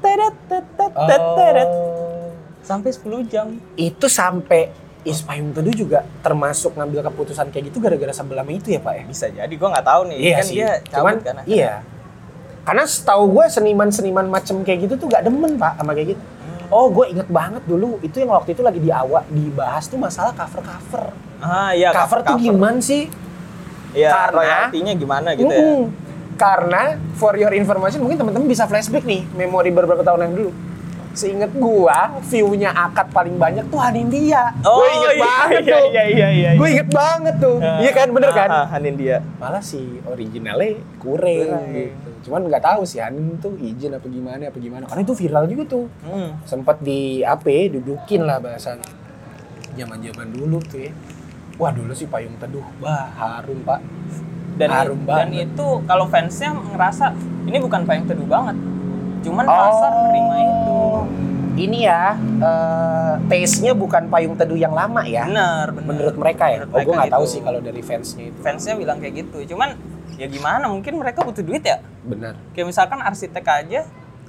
Teret, teret, teret, teret. Oh. Sampai 10 jam. Itu sampai Ispayung Teduh juga termasuk ngambil keputusan kayak gitu gara-gara sebelah itu ya Pak ya? Bisa jadi gua nggak tahu nih. Iya kan sih. dia Cuman kan. iya. Karena setahu gue seniman-seniman macem kayak gitu tuh gak demen Pak sama kayak gitu. Oh gue inget banget dulu itu yang waktu itu lagi di awal dibahas tuh masalah cover-cover. Ah iya cover, tuh gimana sih? Iya, Karena- royaltinya gimana gitu ya. Mm-mm. Karena for your information mungkin teman-teman bisa flashback nih memori beberapa tahun yang dulu. Seinget gua, view-nya akad paling banyak tuh Hanindia. Oh, gue inget iya, banget iya, tuh. Iya iya iya. Gue inget banget tuh. iya kan, bener kan? Ah, Hanin dia. Malah si originalnya kurang Kurang. Cuman nggak tahu sih Hanin tuh izin apa gimana apa gimana. Karena itu viral juga tuh. Hmm. Sempat di ya, dudukin lah bahasanya. Zaman-zaman dulu tuh ya. Wah dulu sih payung teduh, wah harum pak. Dan Harum dan banget. itu kalau fansnya ngerasa ini bukan payung teduh banget. Cuman Oh. pasar nerima itu. Ini ya, eh, taste-nya bukan payung teduh yang lama ya. Bener, bener. Menurut mereka ya. Menurut oh gue nggak tahu gitu. sih kalau dari fansnya itu. fansnya bilang kayak gitu. Cuman ya gimana? Mungkin mereka butuh duit ya. Benar. Kayak misalkan arsitek aja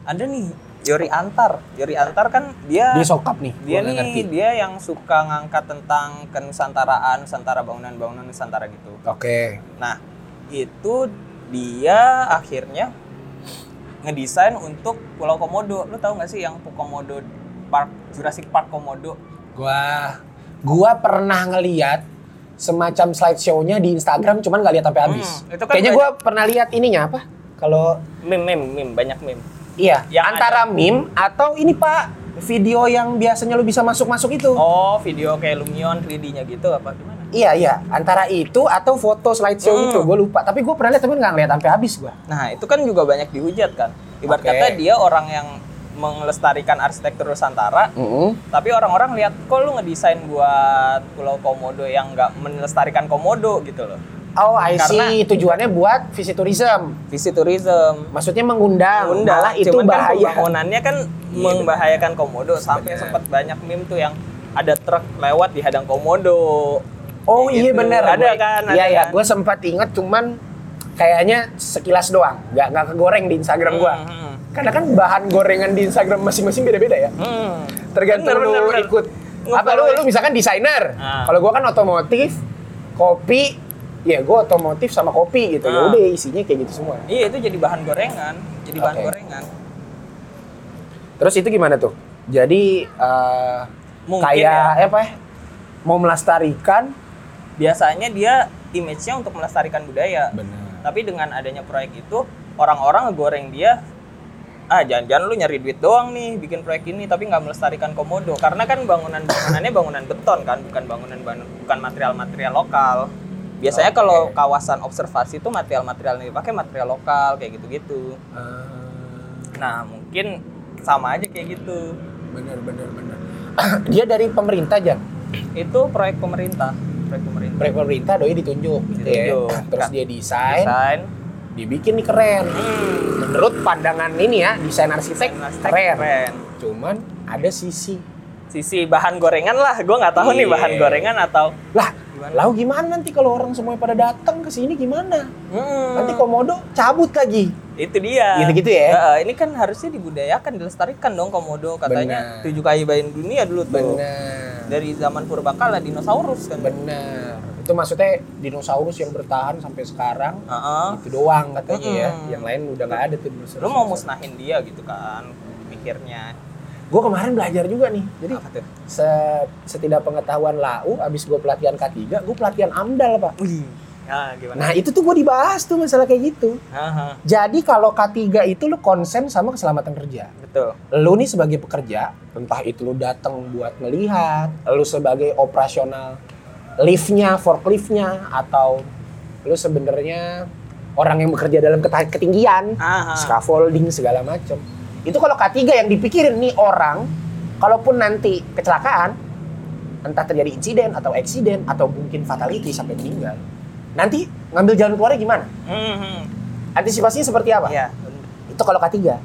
ada nih Yori Antar. Yori Antar kan dia Dia sokap nih. dia nggak ngerti. nih dia yang suka ngangkat tentang kenusantaraan, nusantara bangunan-bangunan nusantara gitu. Oke. Nah, itu dia akhirnya ngedesain untuk Pulau Komodo. Lu tahu nggak sih yang Komodo Park Jurassic Park Komodo? Gua gua pernah ngeliat semacam slideshow-nya di Instagram cuman nggak lihat sampai habis. Hmm, itu kan Kayaknya gua pernah lihat ininya apa? Kalau Meme, meme, meme, banyak meme. iya, Yang antara meme atau ini Pak, video yang biasanya lu bisa masuk-masuk itu. Oh, video kayak Lumion 3D-nya gitu apa gimana? Iya, iya, antara itu atau foto slideshow Hmm. itu, gue lupa. Tapi gue pernah lihat tapi nggak ngeliat sampai habis gua. Nah, itu kan juga banyak dihujat kan. Ibarat Oke. kata dia orang yang melestarikan arsitektur Nusantara, tapi orang-orang lihat kok lu ngedesain buat Pulau Komodo yang nggak melestarikan Komodo gitu loh. Oh, I Karena- see. Tujuannya buat visit tourism. Visi tourism. Maksudnya mengundang. Undang, Malah itu cuman kan bahaya. pembangunannya kan membahayakan komodo sampai Bener. sempat banyak meme tuh yang ada truk lewat di hadang komodo. Oh iya gitu. bener. Ada Gua- kan? Iya iya. kan? Gue sempat inget cuman kayaknya sekilas doang. Nggak nggak kegoreng di Instagram gua. Hmm, hmm, Karena kan bahan gorengan di Instagram masing-masing beda-beda ya. hmm. Tergantung Bener, lu bener, bener. ikut. Apa lu lu misalkan desainer. Ah. Kalau gua kan otomotif, kopi, ya gua otomotif sama kopi gitu. Ya Ah. udah isinya kayak gitu semua. Iya itu jadi bahan gorengan, jadi bahan Oke. gorengan. Terus itu gimana tuh? Jadi eh, Mungkin kayak ya. apa ya? Mau melestarikan. Biasanya dia image-nya untuk melestarikan budaya. Benar. Tapi dengan adanya proyek itu, orang-orang ngegoreng dia ah jangan-jangan lu nyari duit doang nih bikin proyek ini tapi nggak melestarikan komodo karena kan bangunan bangunannya bangunan beton kan bukan bangunan bangun- bukan material-material lokal biasanya Oke. kalau kawasan observasi itu material-material yang dipakai material lokal kayak gitu-gitu nah mungkin sama aja kayak gitu bener bener bener. [clears throat] Dia dari pemerintah Jan. itu proyek pemerintah proyek pemerintah Proyek pemerintah doi ditunjuk, gitu ya. Ditunjuk. Terus dia desain, desain dibikin nih keren. Menurut pandangan ini ya, desain arsitek, arsitek keren. keren. Cuman ada sisi sisi bahan gorengan lah gue nggak tahu nih Iya. bahan gorengan atau lah, Gimana? lalu gimana nanti kalau orang semuanya pada datang ke sini gimana? Hmm. Nanti komodo cabut lagi. itu dia Gitu-gitu ya? Heeh, ini kan harusnya dibudayakan dilestarikan dong komodo katanya tujuh kali bayin dunia dulu tuh Bener. dari zaman purbakala dinosaurus kan Bener. Itu maksudnya dinosaurus yang bertahan sampai sekarang Heeh. itu doang katanya ya. Mm-mm. Yang lain udah nggak ada tuh dinosaurus. lu mau musnahin dia gitu kan mikirnya Gue kemarin belajar juga nih. Jadi setidak pengetahuan lau, abis gue pelatihan K3, gue pelatihan AMDAL pak. Wih. Nah, gimana? Nah itu tuh gue dibahas tuh masalah kayak gitu. Haha, Jadi kalau K3 itu lu konsen sama keselamatan kerja. betul. Lu nih sebagai pekerja, entah itu lu datang buat melihat, lu sebagai operasional liftnya, forkliftnya, atau lu sebenarnya orang yang bekerja dalam ketinggian, Haha. scaffolding segala macam. Itu kalau K3 yang dipikirin nih orang, kalaupun nanti kecelakaan, entah terjadi insiden atau eksiden atau mungkin fatality sampai meninggal, nanti ngambil jalan keluarnya gimana? Mhm. Antisipasinya seperti apa? Iya. Itu kalau K3.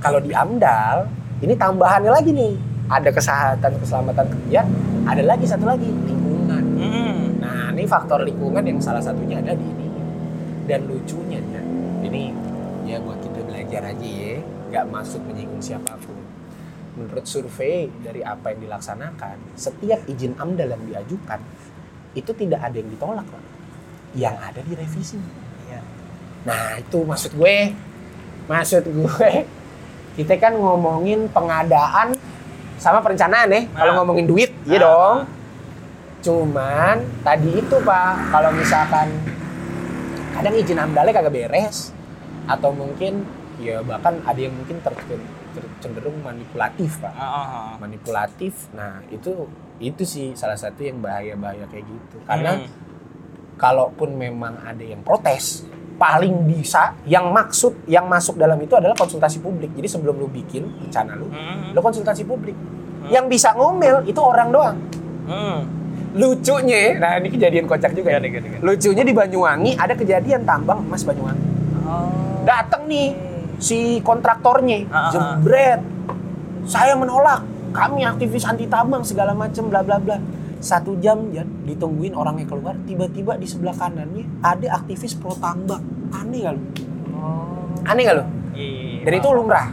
Kalau di AMDAL, ini tambahannya lagi nih. Ada kesehatan, keselamatan kerja, ada lagi satu lagi. Nah, ini faktor lingkungan yang salah satunya ada di ini. Dan lucunya ya, ini ya buat kita belajar aja ya, nggak maksud menyinggung siapa pun. Menurut survei dari apa yang dilaksanakan, setiap izin AMDAL yang diajukan itu tidak ada yang ditolak, Pak. Yang ada direvisi. Iya. Nah, itu maksud gue. Maksud gue, kita kan ngomongin pengadaan sama perencanaan ya. Kalau Nah. ngomongin duit, iya Nah. dong. Cuman tadi itu Pak, kalau misalkan kadang izin amdalnya kagak beres atau mungkin ya bahkan ada yang mungkin ter- ter- cenderung manipulatif Pak. Ah. Manipulatif. Nah, itu itu sih salah satu yang bahaya-bahaya kayak gitu. Karena Hmm. kalaupun memang ada yang protes, paling bisa yang maksud yang masuk dalam itu adalah konsultasi publik. Jadi sebelum lu bikin rencana lu, Hmm. lu konsultasi publik. Yang bisa ngomel itu orang doang. Hmm. Lucunya, nah ini kejadian kocak juga. Ya. gede, gede. Lucunya di Banyuwangi ada kejadian tambang emas Banyuwangi. Oh. Datang nih si kontraktornya, ah. jebret. Saya menolak. Kami aktivis anti tambang segala macam bla bla bla. Satu jam Jan, ditungguin orangnya keluar, tiba-tiba di sebelah kanannya ada aktivis pro tambang. Aneh gak lu? Oh. Aneh gak lu? Iya, iya, iya. Dan itu lumrah.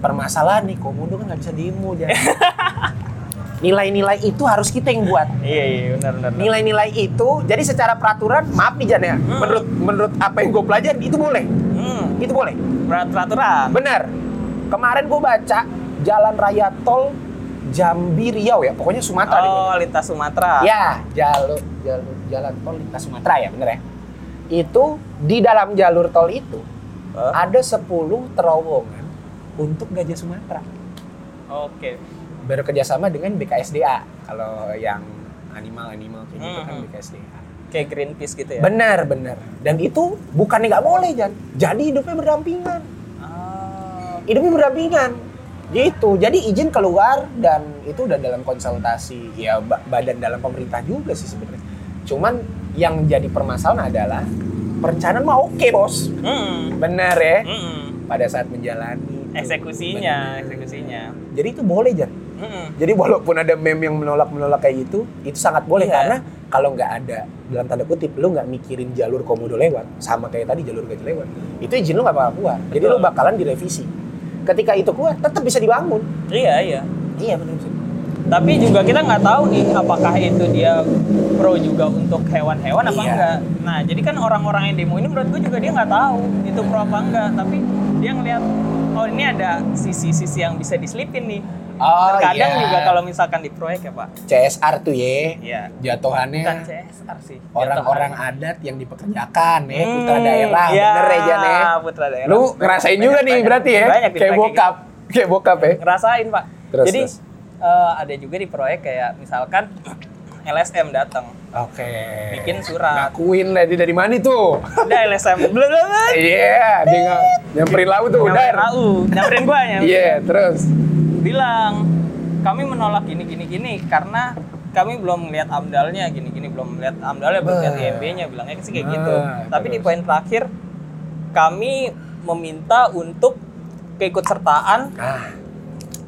Permasalahan nih, komodo kan nggak bisa demo Jan. [laughs] Nilai-nilai itu harus kita yang buat. Iya, iya, benar, benar. benar. Nilai-nilai itu, jadi secara peraturan, maaf nih Jan ya, Hmm. menurut menurut apa yang gue pelajari itu boleh, Hmm. itu boleh. Peraturan. Bener. Kemarin gue baca jalan raya tol Jambi Riau ya, pokoknya Sumatera deh. Oh, lintas Sumatera. Ya, jalur jalur jalan tol lintas Sumatera ya, bener ya. Itu di dalam jalur tol itu Oh, ada 10 terowongan untuk gajah Sumatera. Oke. Bekerjasama dengan BKSDA. Kalau yang animal-animal kayak gitu kan Hmm. BKSDA. Kayak Greenpeace gitu ya. Benar, benar. Dan itu bukannya nggak boleh, Jan. Jadi hidupnya berdampingan. Ah. hidupnya berdampingan gitu jadi izin keluar dan itu udah dalam konsultasi ya ba- badan dalam pemerintah juga sih sebenarnya cuman yang jadi permasalahan adalah perencanaan mah oke bos Hmm. bener ya Hmm. pada saat menjalani. Eksekusinya, Bener. eksekusinya. jadi itu boleh Jan Hmm. jadi walaupun ada meme yang menolak menolak kayak gitu itu sangat boleh Iya. karena kalau nggak ada dalam tanda kutip lu nggak mikirin jalur komodo lewat sama kayak tadi jalur gajah lewat itu izin lu nggak bakal keluar jadi lu bakalan direvisi ketika itu keluar tetap bisa dibangun Iya, iya. iya benar sih Tapi juga kita nggak tahu nih apakah itu dia pro juga untuk hewan-hewan apa Iya. enggak. Nah, jadi kan orang-orang yang demo ini menurut gue juga dia nggak tahu itu pro apa enggak. Tapi dia ngelihat oh ini ada sisi-sisi yang bisa diselipin nih. Oh Terkadang iya. juga kalau misalkan di proyek ya Pak. CSR tuh ya, Iya. jatuhannya Bukan CSR sih. orang-orang adat yang dipekerjakan ya, Hmm, putra daerah, iya, bener ya Jan ya. putra daerah. Lu ngerasain banyak- juga nih banyak- berarti ya, banyak kayak bokap, kayak bokap ya. ngerasain pak Terus, jadi terus. eh, ada juga di proyek kayak misalkan LSM datang Oke. Bikin surat. Ngakuin lah dia dari mana tuh? udah LSM belum belum Iya, dia nggak nyamperin lau tuh, udah. nyamperin AU nyamperin gua ya Iya, terus. bilang kami menolak gini gini gini karena kami belum melihat amdalnya gini gini belum melihat amdalnya belum lihat Bah. IMB-nya bilangnya sih kayak gitu Nah, tapi di poin terakhir kami meminta untuk keikutsertaan Ah,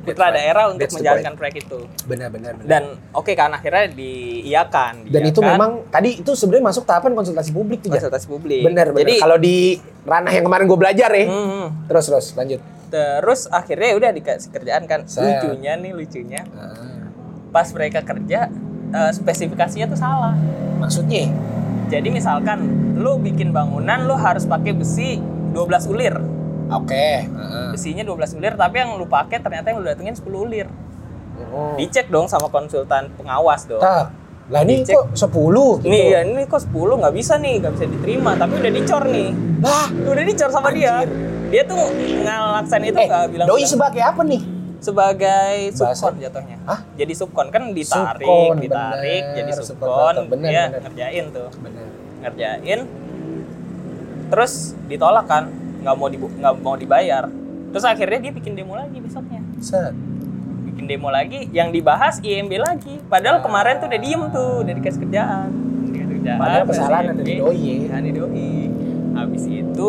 putra right. daerah untuk That's menjalankan proyek itu benar-benar. benar. dan oke kan akhirnya diiakan Dan itu diiakan. memang tadi itu sebenarnya masuk tahapan konsultasi publik tuh. Konsultasi publik bener. jadi kalau di ranah yang kemarin gue belajar ya. hmm, Terus, terus, lanjut. terus akhirnya udah dikasih kerjaan kan Set. lucunya nih lucunya Ah, pas mereka kerja eh, spesifikasinya tuh salah maksudnya? Jadi misalkan lu bikin bangunan lu harus pakai besi 12 ulir. Oke. heeh. Besinya 12 ulir tapi yang lu pakai ternyata yang lu datengin 10 ulir. Oh. Dicek dong sama konsultan pengawas dong. Tak. Lah ini Dicek. kok 10 gitu. Nih ya ini kok 10 nggak bisa nih, nggak bisa diterima. Tapi udah dicor nih. Lah, Udah dicor sama dia. Anjir. Dia tuh ngelaksan itu eh, nggak bilang doi sebagai apa nih? sebagai subkon jatuhnya. Hah? Jadi subkon kan ditarik, Subkon, ditarik bener. jadi Subkon, subkon, bener, dia bener. ngerjain tuh. Benar. ngerjain terus ditolak kan nggak mau dibu- nggak mau dibayar. Terus akhirnya dia bikin demo lagi besoknya. Set. bikin demo lagi yang dibahas IMB lagi. Padahal Ah. kemarin tuh udah diem tuh udah dikasih kerjaan. Dikasih kerjaan. Padahal kesalahan ada di doi. ya. Ada di doi. Habis itu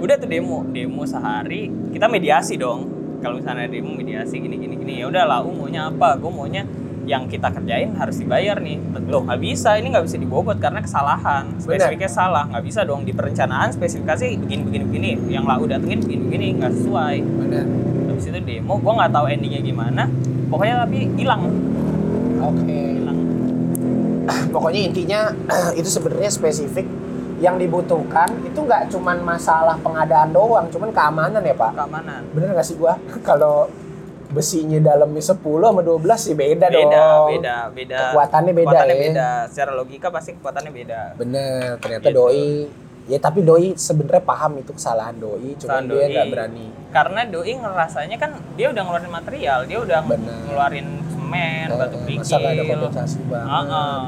udah tuh demo. Demo sehari kita mediasi dong. Kalau misalnya demo mediasi gini gini gini. Ya udah lah maunya apa? Gue maunya yang kita kerjain harus dibayar nih. Loh nggak bisa, ini nggak bisa dibobot karena kesalahan. Spesifiknya salah, nggak bisa dong di perencanaan spesifikasi begini begini begini. Yang lau datengin begini begini nggak sesuai. Bener. Habis itu demo, gua nggak tahu endingnya gimana. Pokoknya tapi hilang, Oke. hilang. [coughs] Pokoknya intinya [coughs] itu sebenarnya spesifik yang dibutuhkan itu nggak cuman masalah pengadaan doang, cuman keamanan ya Pak. Keamanan. Bener nggak sih gua [laughs] kalau besinya dalamnya 10 sama 12 sih beda, Beda, dong. beda, beda. Kekuatannya beda Kekuatannya ya. beda. Secara logika pasti kekuatannya beda. Bener, ternyata Gitu. doi ya tapi doi sebenarnya paham itu kesalahan doi, Kesalahan dia nggak berani. Karena doi ngerasanya kan dia udah ngeluarin material, dia udah Bener. ngeluarin semen, Eh, batu kerikil. masa nggak ada kompensasi banget. Heeh.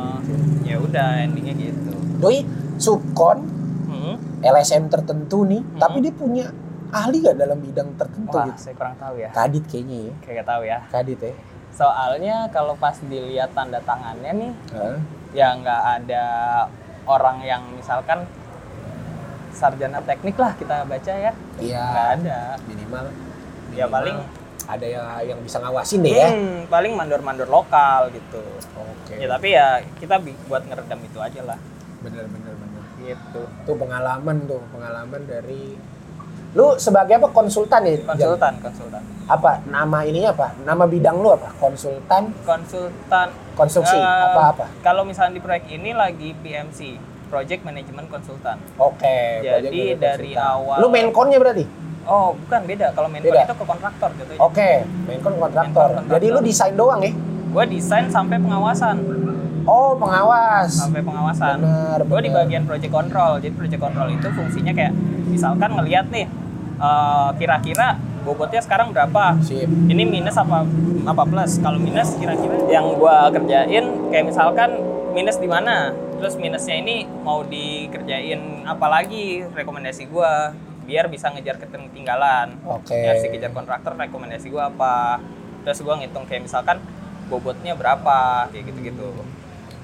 Ya udah endingnya gitu. Doi subkon Hmm. LSM tertentu nih, Hmm. tapi dia punya ahli gak dalam bidang tertentu Wah, gitu. saya kurang tahu ya. Kadit kayaknya ya. Kayak tahu ya. Kadit ya. Soalnya kalau pas dilihat tanda tangannya nih, Hah? ya nggak ada orang yang misalkan sarjana teknik lah kita baca ya. Iya. Nggak ada. Minimal, Ya minimal paling ada yang yang bisa ngawasin deh ya. hmm, paling mandor-mandor lokal gitu. Oke. Ya tapi ya kita buat ngeredam itu aja lah. Bener bener bener. Gitu. Itu pengalaman tuh, pengalaman dari lu sebagai apa konsultan ya? Jan? Konsultan, konsultan. Apa nama ininya apa? Nama bidang lu apa? Konsultan, Konsultan konstruksi, Eh, apa apa? Kalau misalnya di proyek ini lagi PMC, Project Management Consultant. Oke. Jadi project dari konsultan. awal- Lu main konnya berarti? Oh, bukan beda. Kalau main Beda. itu ke kontraktor gitu. Oke, main kon kontraktor. Jadi lu desain doang ya? Gue desain sampai pengawasan, Oh, pengawas. sampai pengawasan. Gue di bagian project control. Jadi project control itu fungsinya kayak misalkan ngelihat nih eh, kira-kira bobotnya sekarang berapa? Sip. Ini minus apa apa plus? Kalau minus kira-kira yang gua kerjain kayak misalkan minus di mana? Terus minusnya ini mau dikerjain apa lagi rekomendasi gua biar bisa ngejar ketinggalan. Oke. Biar si kejar kontraktor rekomendasi gua apa? Terus gua ngitung kayak misalkan bobotnya berapa kayak gitu-gitu.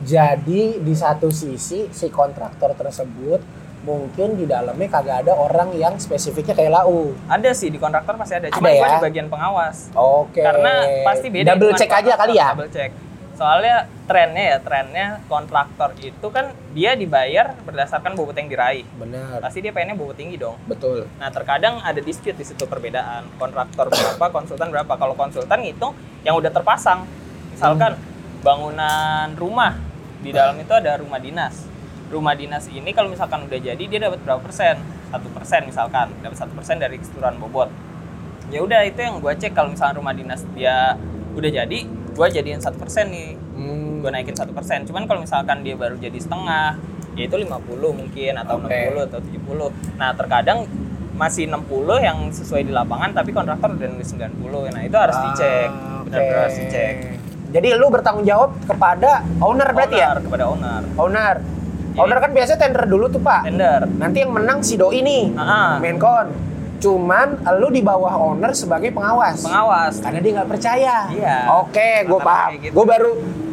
Jadi di satu sisi si kontraktor tersebut mungkin di dalamnya kagak ada orang yang spesifiknya kayak lau. Ada sih di kontraktor pasti ada, cuma ya? di bagian pengawas. Oke. Karena pasti beda. Double check aja kali ya. Double check. Soalnya trennya ya, trennya kontraktor itu kan dia dibayar berdasarkan bobot yang diraih. Benar. Pasti dia pengennya bobot tinggi dong. Betul. Nah terkadang ada dispute di situ perbedaan. Kontraktor berapa, konsultan berapa. Kalau konsultan ngitung yang udah terpasang. Misalkan bangunan rumah di dalam itu ada rumah dinas. Rumah dinas ini kalau misalkan udah jadi dia dapat berapa persen? Satu persen misalkan, dapat satu persen dari keseluruhan bobot. Ya udah itu yang gua cek kalau misalkan rumah dinas dia udah jadi, gua jadiin satu persen nih Hmm, gue naikin satu persen. Cuman kalau misalkan dia baru jadi setengah, ya itu 50 mungkin atau Oke. 60 atau 70. Nah terkadang masih 60 yang sesuai di lapangan tapi kontraktor udah nulis 90. Nah itu harus dicek, Ah, benar-benar oke. harus dicek. Jadi lu bertanggung jawab kepada owner berarti ya? Owner, kepada owner. Owner. Jadi- Owner kan biasanya tender dulu tuh pak. Tender. Nanti yang menang si doi nih, Ah, Menkon. Cuman lu di bawah owner sebagai pengawas. pengawas. Karena dia nggak percaya. Iya. Oke, gue paham. gitu. Gue baru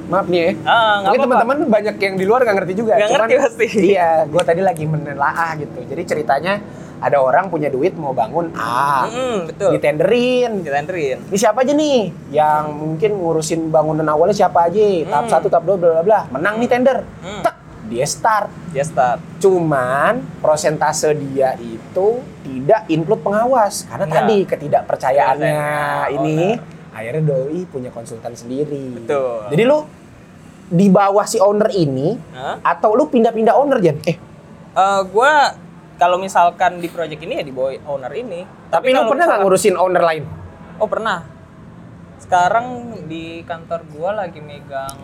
maaf nih ya. Nggak Mungkin teman-teman banyak yang di luar nggak ngerti juga. Nggak Cuman, ngerti pasti. Iya, gue tadi lagi menelaah gitu. Jadi ceritanya ada orang punya duit mau bangun A, Mm-mm, betul. ditenderin. Ditenderin. Ini siapa aja nih yang mungkin ngurusin bangunan awalnya siapa aja? Tahap Hmm. satu, tahap dua, bla bla bla. Menang nih tender. Hmm. Tek, dia start. Dia start. Cuman persentase dia itu tidak include pengawas karena Enggak. tadi ketidakpercayaannya Ketidakpercayaan ini owner. akhirnya doi punya konsultan sendiri. Betul. Jadi lu di bawah si owner ini Hah? atau lu pindah-pindah owner Jan? Eh, Eh, gua kalau misalkan di project ini ya di bawah owner ini. tapi, lu kalau pernah nggak misalkan- ngurusin owner lain? Oh pernah. Sekarang di kantor gua lagi megang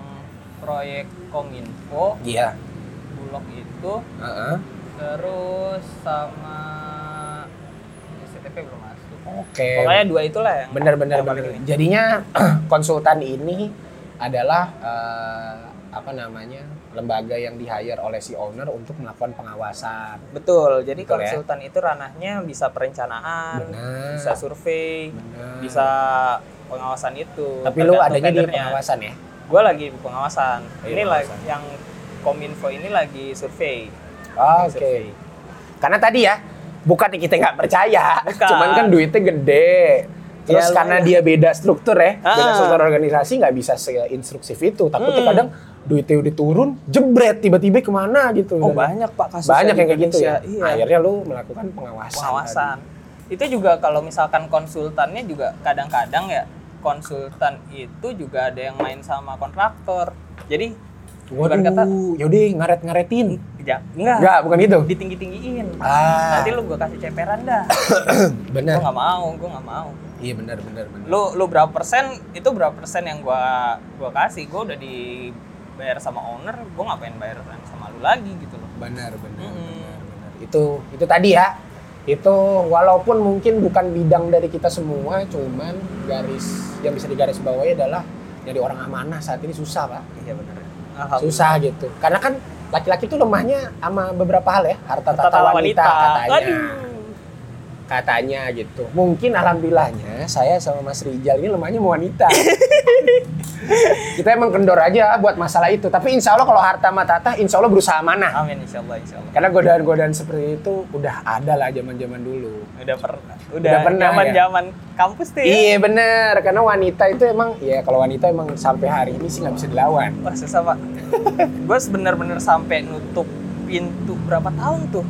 proyek Kominfo, Iya. Bulog itu, Heeh. terus sama SCTP belum masuk. Oke. Pokoknya dua itulah yang paling bener. ini. Jadinya [clears throat] konsultan ini adalah eh, apa namanya lembaga yang di hire oleh si owner untuk melakukan pengawasan. Betul. Jadi Betul ya? konsultan itu ranahnya bisa perencanaan, Benar. bisa survei, Bener. bisa pengawasan itu. Tapi lu adanya di pengawasan ya? Gua lagi pengawasan. Oh, iya, ini lagi yang Kominfo ini lagi survei. Oke. Survei. Karena tadi ya, bukan kita nggak percaya, Bukan. cuman kan duitnya gede. Terus Ya, karena dia beda struktur ya, beda Ah. struktur organisasi nggak bisa seinstruksif itu. Takutnya Hmm. kadang duitnya udah turun, jebret tiba-tiba ke mana gitu. Oh Dan banyak pak kasus banyak yang kayak gitu ya. Indonesia. Iya. Akhirnya lu melakukan pengawasan. pengawasan. Itu juga kalau misalkan konsultannya juga kadang-kadang ya konsultan itu juga ada yang main sama kontraktor. Jadi tadi. ibarat kata Waduh, yaudah ngaret-ngaretin. ya, enggak, Enggak, bukan gitu. ditinggi-tinggiin. Ah, Nanti lu gua kasih ceperan dah. [coughs] benar. Gua nggak mau, gua nggak mau. Iya benar, benar, benar. Lu lu berapa persen? Itu berapa persen yang gua gua kasih? Gua udah dibayar sama owner, gua ngapain bayar sama lu lagi gitu loh. Benar, benar, benar, benar. Itu itu tadi ya. Itu walaupun mungkin bukan bidang dari kita semua, cuman garis yang bisa digaris bawahi adalah jadi orang amanah saat ini susah, Pak. Iya benar. Susah gitu. Karena kan laki-laki tuh lemahnya sama beberapa hal ya, harta tata, Tata wanita, wanita. katanya. Aduh. Katanya gitu. Mungkin alhamdulillahnya saya sama Mas Rijal ini lemahnya wanita. [laughs] kita emang kendor aja buat masalah itu. Tapi insya Allah kalau harta sama tata, insya Allah berusaha mana. Amin insyaallah insyaallah. Karena godaan-godaan seperti itu udah ada lah zaman-zaman dulu. Udah pernah. Udah, Udah pernah, ya? zaman-zaman kampus tuh ya. Iya bener, karena wanita itu emang, ya kalau wanita emang sampai hari ini sih nggak bisa dilawan. Wah susah pak. [laughs] gue bener-bener sampai nutup pintu berapa tahun tuh.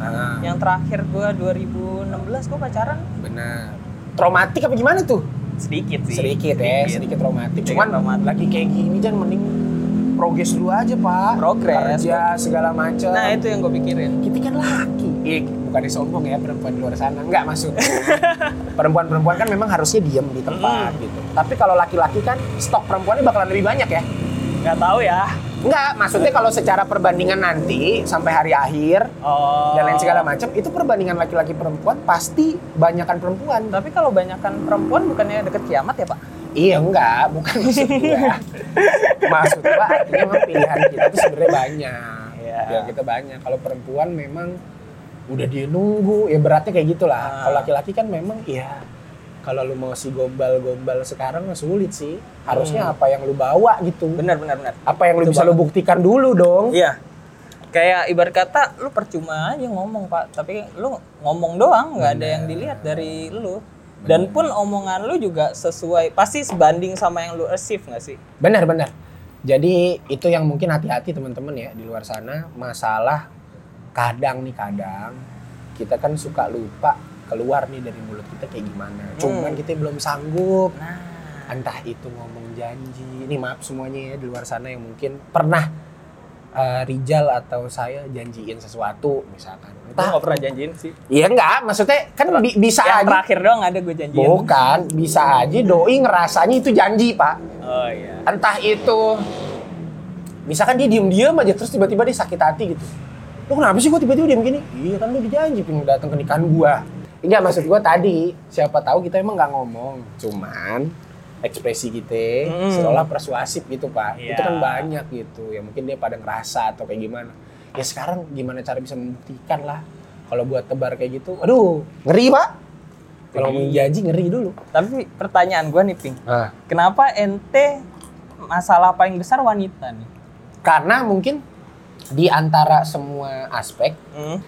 Nah, Yang terakhir gue 2016 gue pacaran bener. Traumatik apa gimana tuh? sedikit sih. Sedikit, ya, sedikit traumatik. Sedikit Cuman traumatik. lagi kayak gini jangan mending progres dulu aja pak. Progres. Kerja segala macam. Nah itu yang gue pikirin. kita kan laki. Iya, bukan sombong ya perempuan di luar sana. Enggak maksud. [laughs] Perempuan-perempuan kan memang harusnya diem di tempat Hmm. gitu. Tapi kalau laki-laki kan stok perempuannya bakalan lebih banyak ya. Gak tahu ya. Enggak, maksudnya kalau secara perbandingan nanti sampai hari akhir Oh. dan lain segala macam itu perbandingan laki-laki perempuan pasti banyakan perempuan. Tapi kalau banyakkan perempuan bukannya deket kiamat ya pak? Iya enggak, bukan maksud gua. [laughs] maksud gua artinya memang pilihan kita itu sebenarnya banyak. Iya. Pilihan kita banyak. Kalau perempuan memang udah dia nunggu, ya beratnya kayak gitulah. Ah. Kalau laki-laki kan memang ya kalau lu mau si gombal-gombal sekarang sulit sih. Harusnya Hmm. apa yang lu bawa gitu. Benar benar benar. Apa yang lu Itu bisa lu buktikan dulu dong. Iya. Kayak ibarat kata lu percuma aja ngomong pak, tapi lu ngomong doang nggak ada yang dilihat dari lu. Dan pun omongan lu juga sesuai, pasti sebanding sama yang lu achieve nggak sih? Benar benar. Jadi itu yang mungkin hati-hati teman-teman ya di luar sana masalah kadang nih kadang kita kan suka lupa keluar nih dari mulut kita kayak gimana. Cuman kita belum sanggup. Nah, Entah itu ngomong janji. Ini maaf semuanya ya di luar sana yang mungkin pernah eh, Rijal atau saya janjiin sesuatu misalkan. gue Entah. nggak pernah janjiin sih. Iya enggak, maksudnya kan bi- bisa yang aja. terakhir doang ada gue janjiin. Bukan, bisa aja doi ngerasanya itu janji, Pak. Oh iya. entah itu misalkan dia diem-diem aja terus tiba-tiba dia sakit hati gitu lu kenapa sih gua tiba-tiba diem gini iya kan lu dijanji pengen datang ke nikahan gua enggak maksud gua tadi siapa tahu kita emang nggak ngomong cuman ekspresi kita Mm. seolah persuasif gitu pak Iya. itu kan banyak gitu ya mungkin dia pada ngerasa atau kayak gimana ya sekarang gimana cara bisa membuktikan lah kalau buat tebar kayak gitu aduh ngeri pak kalau ngomongin janji ngeri dulu Tapi pertanyaan gue nih, Ping. nah. Kenapa ente masalah paling besar wanita nih? Karena mungkin di antara semua aspek Hmm.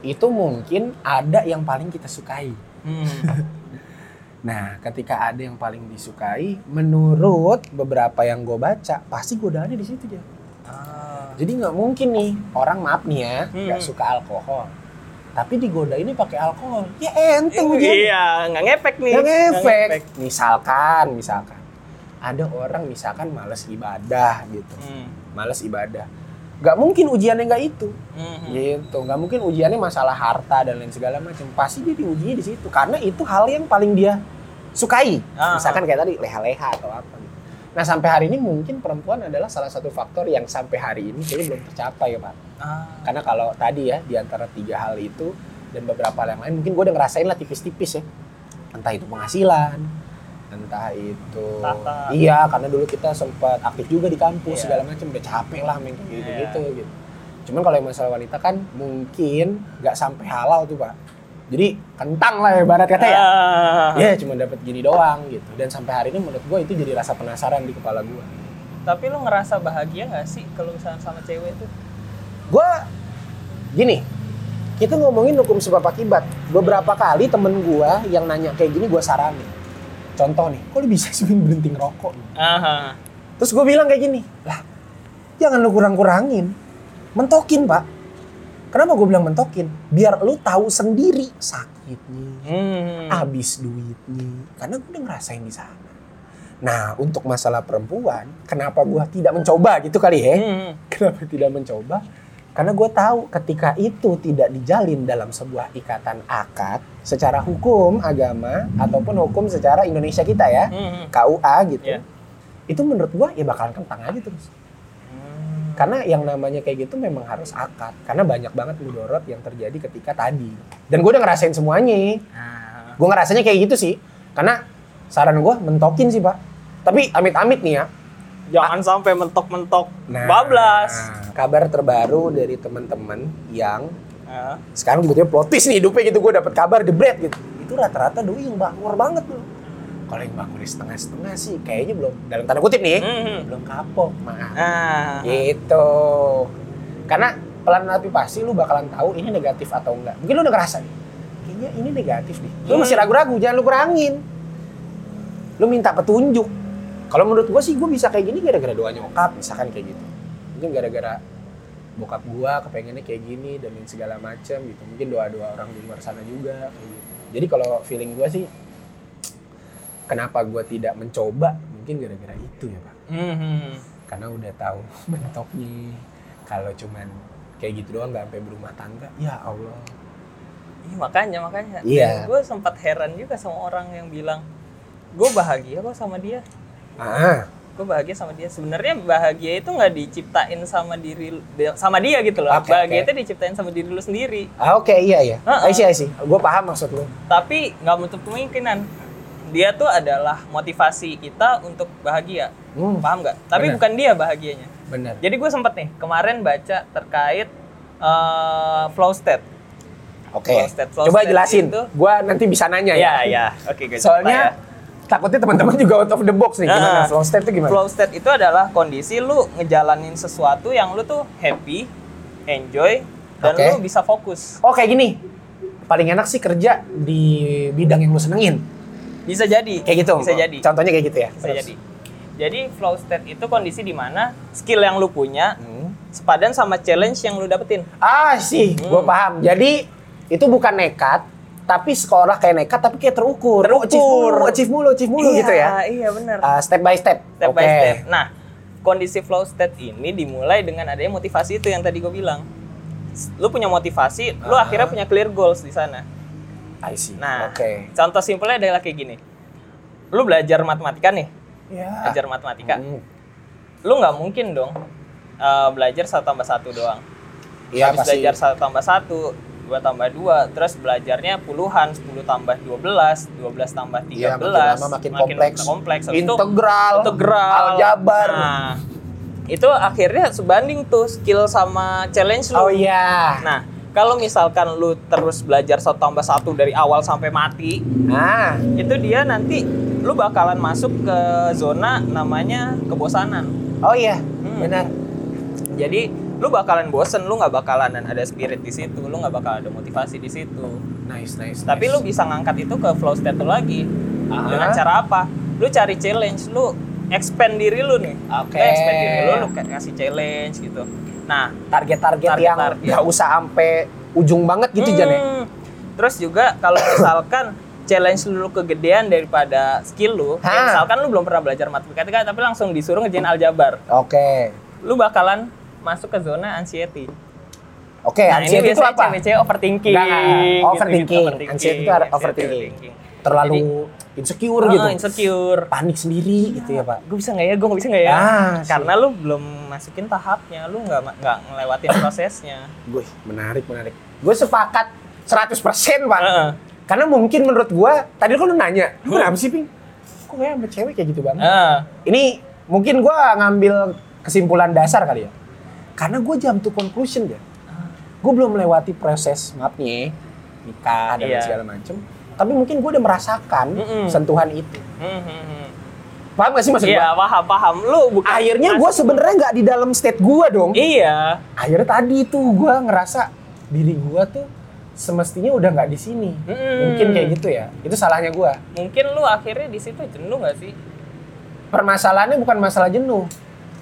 Itu mungkin ada yang paling kita sukai. Hmm. [laughs] Nah, ketika ada yang paling disukai, menurut beberapa yang gue baca, pasti godaannya di situ ya. Ah. Jadi nggak mungkin nih orang maaf nih ya, nggak Hmm. suka alkohol, tapi digodainnya pakai alkohol. Ya enteng ujian. Iya, nggak ngefek nih. Nggak efek. Misalkan, misalkan ada orang misalkan males ibadah gitu, Hmm. males ibadah. Nggak mungkin ujiannya nggak itu. Hmm. gitu nggak mungkin ujiannya masalah harta dan lain segala macam pasti dia diuji di situ karena itu hal yang paling dia sukai Ah, misalkan kayak tadi leha-leha atau apa gitu. nah sampai hari ini mungkin perempuan adalah salah satu faktor yang sampai hari ini kayaknya belum tercapai ya pak Ah. karena kalau tadi ya di antara tiga hal itu dan beberapa hal yang lain mungkin gue udah ngerasain lah tipis-tipis ya entah itu penghasilan entah itu Tata. iya karena dulu kita sempat aktif juga di kampus Iya. segala macam udah capek lah main kayak gitu Iya. gitu gitu cuman kalau yang masalah wanita kan mungkin nggak sampai halal tuh pak jadi kentang lah ya barat kata ya Ah. ya cuma dapat gini doang gitu dan sampai hari ini menurut gue itu jadi rasa penasaran di kepala gue Tapi lu ngerasa bahagia nggak sih kalau misalnya sama cewek tuh? gue gini kita ngomongin hukum sebab akibat beberapa kali temen gue yang nanya kayak gini gue saranin contoh nih, kok lu bisa [laughs] sih berhenti ngerokok? Aha. Terus gue bilang kayak gini, lah jangan lu kurang-kurangin. Mentokin pak. Kenapa gue bilang mentokin? Biar lu tahu sendiri sakitnya, Hmm. habis duitnya. Karena gue udah ngerasain di sana. Nah untuk masalah perempuan, kenapa gue tidak mencoba gitu kali ya? Hmm. [laughs] Kenapa tidak mencoba? Karena gue tahu ketika itu tidak dijalin dalam sebuah ikatan akad secara hukum agama ataupun hukum secara Indonesia kita ya, Hmm. KUA gitu. Iya. Itu menurut gue ya bakalan kentang aja terus. Hmm. Karena yang namanya kayak gitu memang harus akad. Karena banyak banget mudorot yang terjadi ketika tadi. Dan gue udah ngerasain semuanya. Ah. Gue ngerasanya kayak gitu sih. Karena saran gue mentokin sih pak. Tapi amit-amit nih ya. Jangan sampai mentok-mentok Nah, bablas. kabar terbaru dari teman-teman yang Ah. sekarang tiba-tiba plot twist nih hidupnya gitu gue dapet kabar jebret gitu. Itu rata-rata doi yang bangor banget loh. Kalau yang bangor setengah-setengah sih kayaknya belum dalam tanda kutip nih Hmm. belum kapok maaf. Ah. Gitu. Karena pelan tapi pasti lu bakalan tahu ini negatif atau enggak. Mungkin lu udah ngerasa nih. Kayaknya ini negatif nih. Lu masih Hmm. ragu-ragu, jangan lu kurangin. Lu minta petunjuk. Kalau menurut gua sih gua bisa kayak gini gara-gara doa nyokap, misalkan kayak gitu. Mungkin gara-gara bokap gua kepengennya kayak gini dan segala macam gitu. Mungkin doa-doa orang di luar sana juga kayak gitu. Jadi kalau feeling gua sih kenapa gua tidak mencoba? Mungkin gara-gara itu ya, Pak Hmm. karena udah tahu [laughs] mentoknya kalau cuman kayak gitu doang nggak sampai berumah tangga ya Allah Iya, makanya makanya. Iya. Gue sempat heran juga sama orang yang bilang, gue bahagia kok sama dia. Ah Gue bahagia sama dia. Sebenarnya bahagia itu nggak diciptain sama diri sama dia gitu loh. Oke, bahagia oke. itu diciptain sama diri lu sendiri. ah, oke iya iya Heeh. I see I see gue paham maksud lu Tapi nggak menutup kemungkinan dia tuh adalah motivasi kita untuk bahagia. hmm, Paham nggak? Tapi Benar. bukan dia bahagianya. benar Jadi gue sempet nih kemarin baca terkait eh, flow state. oke Flow state, flow coba state jelasin itu- gue nanti bisa nanya Ya ya ya, oke gue soalnya takutnya teman-teman juga out of the box nih gimana flow state itu gimana Flow state itu adalah kondisi lu ngejalanin sesuatu yang lu tuh happy, enjoy, dan Oke. lu bisa fokus. oh kayak gini paling enak sih kerja di bidang yang lu senengin Bisa jadi. kayak gitu Bisa jadi. contohnya kayak gitu ya Bisa Terus. jadi. Jadi flow state itu kondisi di mana skill yang lu punya Hmm. sepadan sama challenge yang lu dapetin. Ah sih, gue Hmm. paham. Jadi itu bukan nekat, tapi sekolah kayak nekat, tapi kayak terukur. Oh, achieve Terukur. mulu, achieve mulu, achieve mulu gitu ya. Iya, benar. Ah, step by step. step by Oke. step. Nah, kondisi flow state ini dimulai dengan adanya motivasi itu yang tadi gue bilang. Lu punya motivasi, lu Ah. akhirnya punya clear goals di sana. I see. Nah, Oke. contoh simpelnya adalah kayak gini. Lu belajar matematika nih, Ya. belajar matematika. Hmm. Lu nggak mungkin dong uh, belajar satu tambah satu doang. Iya Habis pasti. belajar satu tambah satu, dua tambah dua, terus belajarnya puluhan, 10 tambah 12, 12 tambah 13, Iya, makin lama makin kompleks. kompleks. Habis itu Integral, integral, aljabar. Nah, itu akhirnya sebanding tuh skill sama challenge lu. Oh iya. Nah, kalau misalkan lu terus belajar satu tambah satu dari awal sampai mati, Nah, itu dia nanti lu bakalan masuk ke zona namanya kebosanan. oh iya, Hmm. benar. Jadi lu bakalan bosen, lu nggak bakalan ada spirit di situ, lu nggak bakal ada motivasi di situ. Nice, nice. Tapi nice. lu bisa ngangkat itu ke flow state lu lagi. Aha. Dengan cara apa? Lu cari challenge, lu expand diri lu nih. Oke. Lu expand diri lu, lu kayak kasih challenge gitu. Nah, target-target yang nggak usah sampai ujung banget gitu ya. Hmm. Terus juga kalau misalkan challenge lu kegedean daripada skill lu, ya misalkan lu belum pernah belajar matematika tapi langsung disuruh ngerjain aljabar, Oke. lu bakalan masuk ke zona anxiety. Oke, nah, ini anxiety itu apa? cewek-cewek overthinking. Nggak, nggak. Overthinking. Gitu, Anxiety itu ada overthinking. Terlalu insecure Oh, gitu. insecure. Panik sendiri gitu ya, Pak. Gue bisa nggak ya? Gue nggak bisa nggak ya? Ah, sih. Karena lu belum masukin tahapnya, lu nggak nggak ngelewatin [coughs] prosesnya. Gue menarik, menarik. Gue sepakat 100% Pak. Heeh. Karena mungkin menurut gue, tadi kan lu nanya, lu kenapa sih, Ping? Kok kayak sama cewek kayak gitu banget? Heeh. Ini mungkin gue ngambil kesimpulan dasar kali ya. Karena gue jam to conclusion ya. Gue belum melewati proses maafnya, nikah dan Iya. segala macem. Tapi mungkin gue udah merasakan Mm-mm. sentuhan itu. Hmm, hmm. Paham gak sih maksud gue? Iya, paham, paham. Lu bukan Akhirnya gue sebenarnya nggak di dalam state gue dong. Iya. Akhirnya tadi tuh gue ngerasa diri gue tuh semestinya udah nggak di sini. Mm-mm. Mungkin kayak gitu ya. Itu salahnya gua. Mungkin lu akhirnya di situ jenuh gak sih? Permasalahannya bukan masalah jenuh.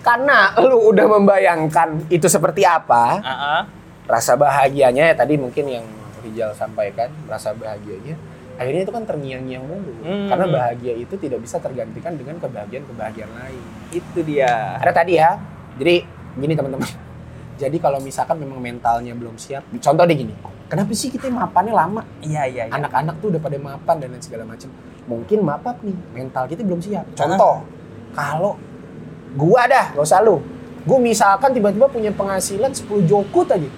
Karena lu udah membayangkan itu seperti apa, Ah, ah. rasa bahagianya ya tadi mungkin yang Rijal sampaikan, rasa bahagianya akhirnya itu kan terngiang-ngiang mulu. Hmm. Karena bahagia itu tidak bisa tergantikan dengan kebahagiaan-kebahagiaan lain. Itu dia. Ada tadi ya. Jadi gini teman-teman. [laughs] Jadi kalau misalkan memang mentalnya belum siap, contoh deh gini. Kenapa sih kita mapannya lama? Iya, iya, iya. Anak-anak tuh udah pada mapan dan lain segala macam. Mungkin mapat nih, mental kita belum siap. Contoh, kalau gua dah, gak usah lu. Gua misalkan tiba-tiba punya penghasilan 10 jokut aja.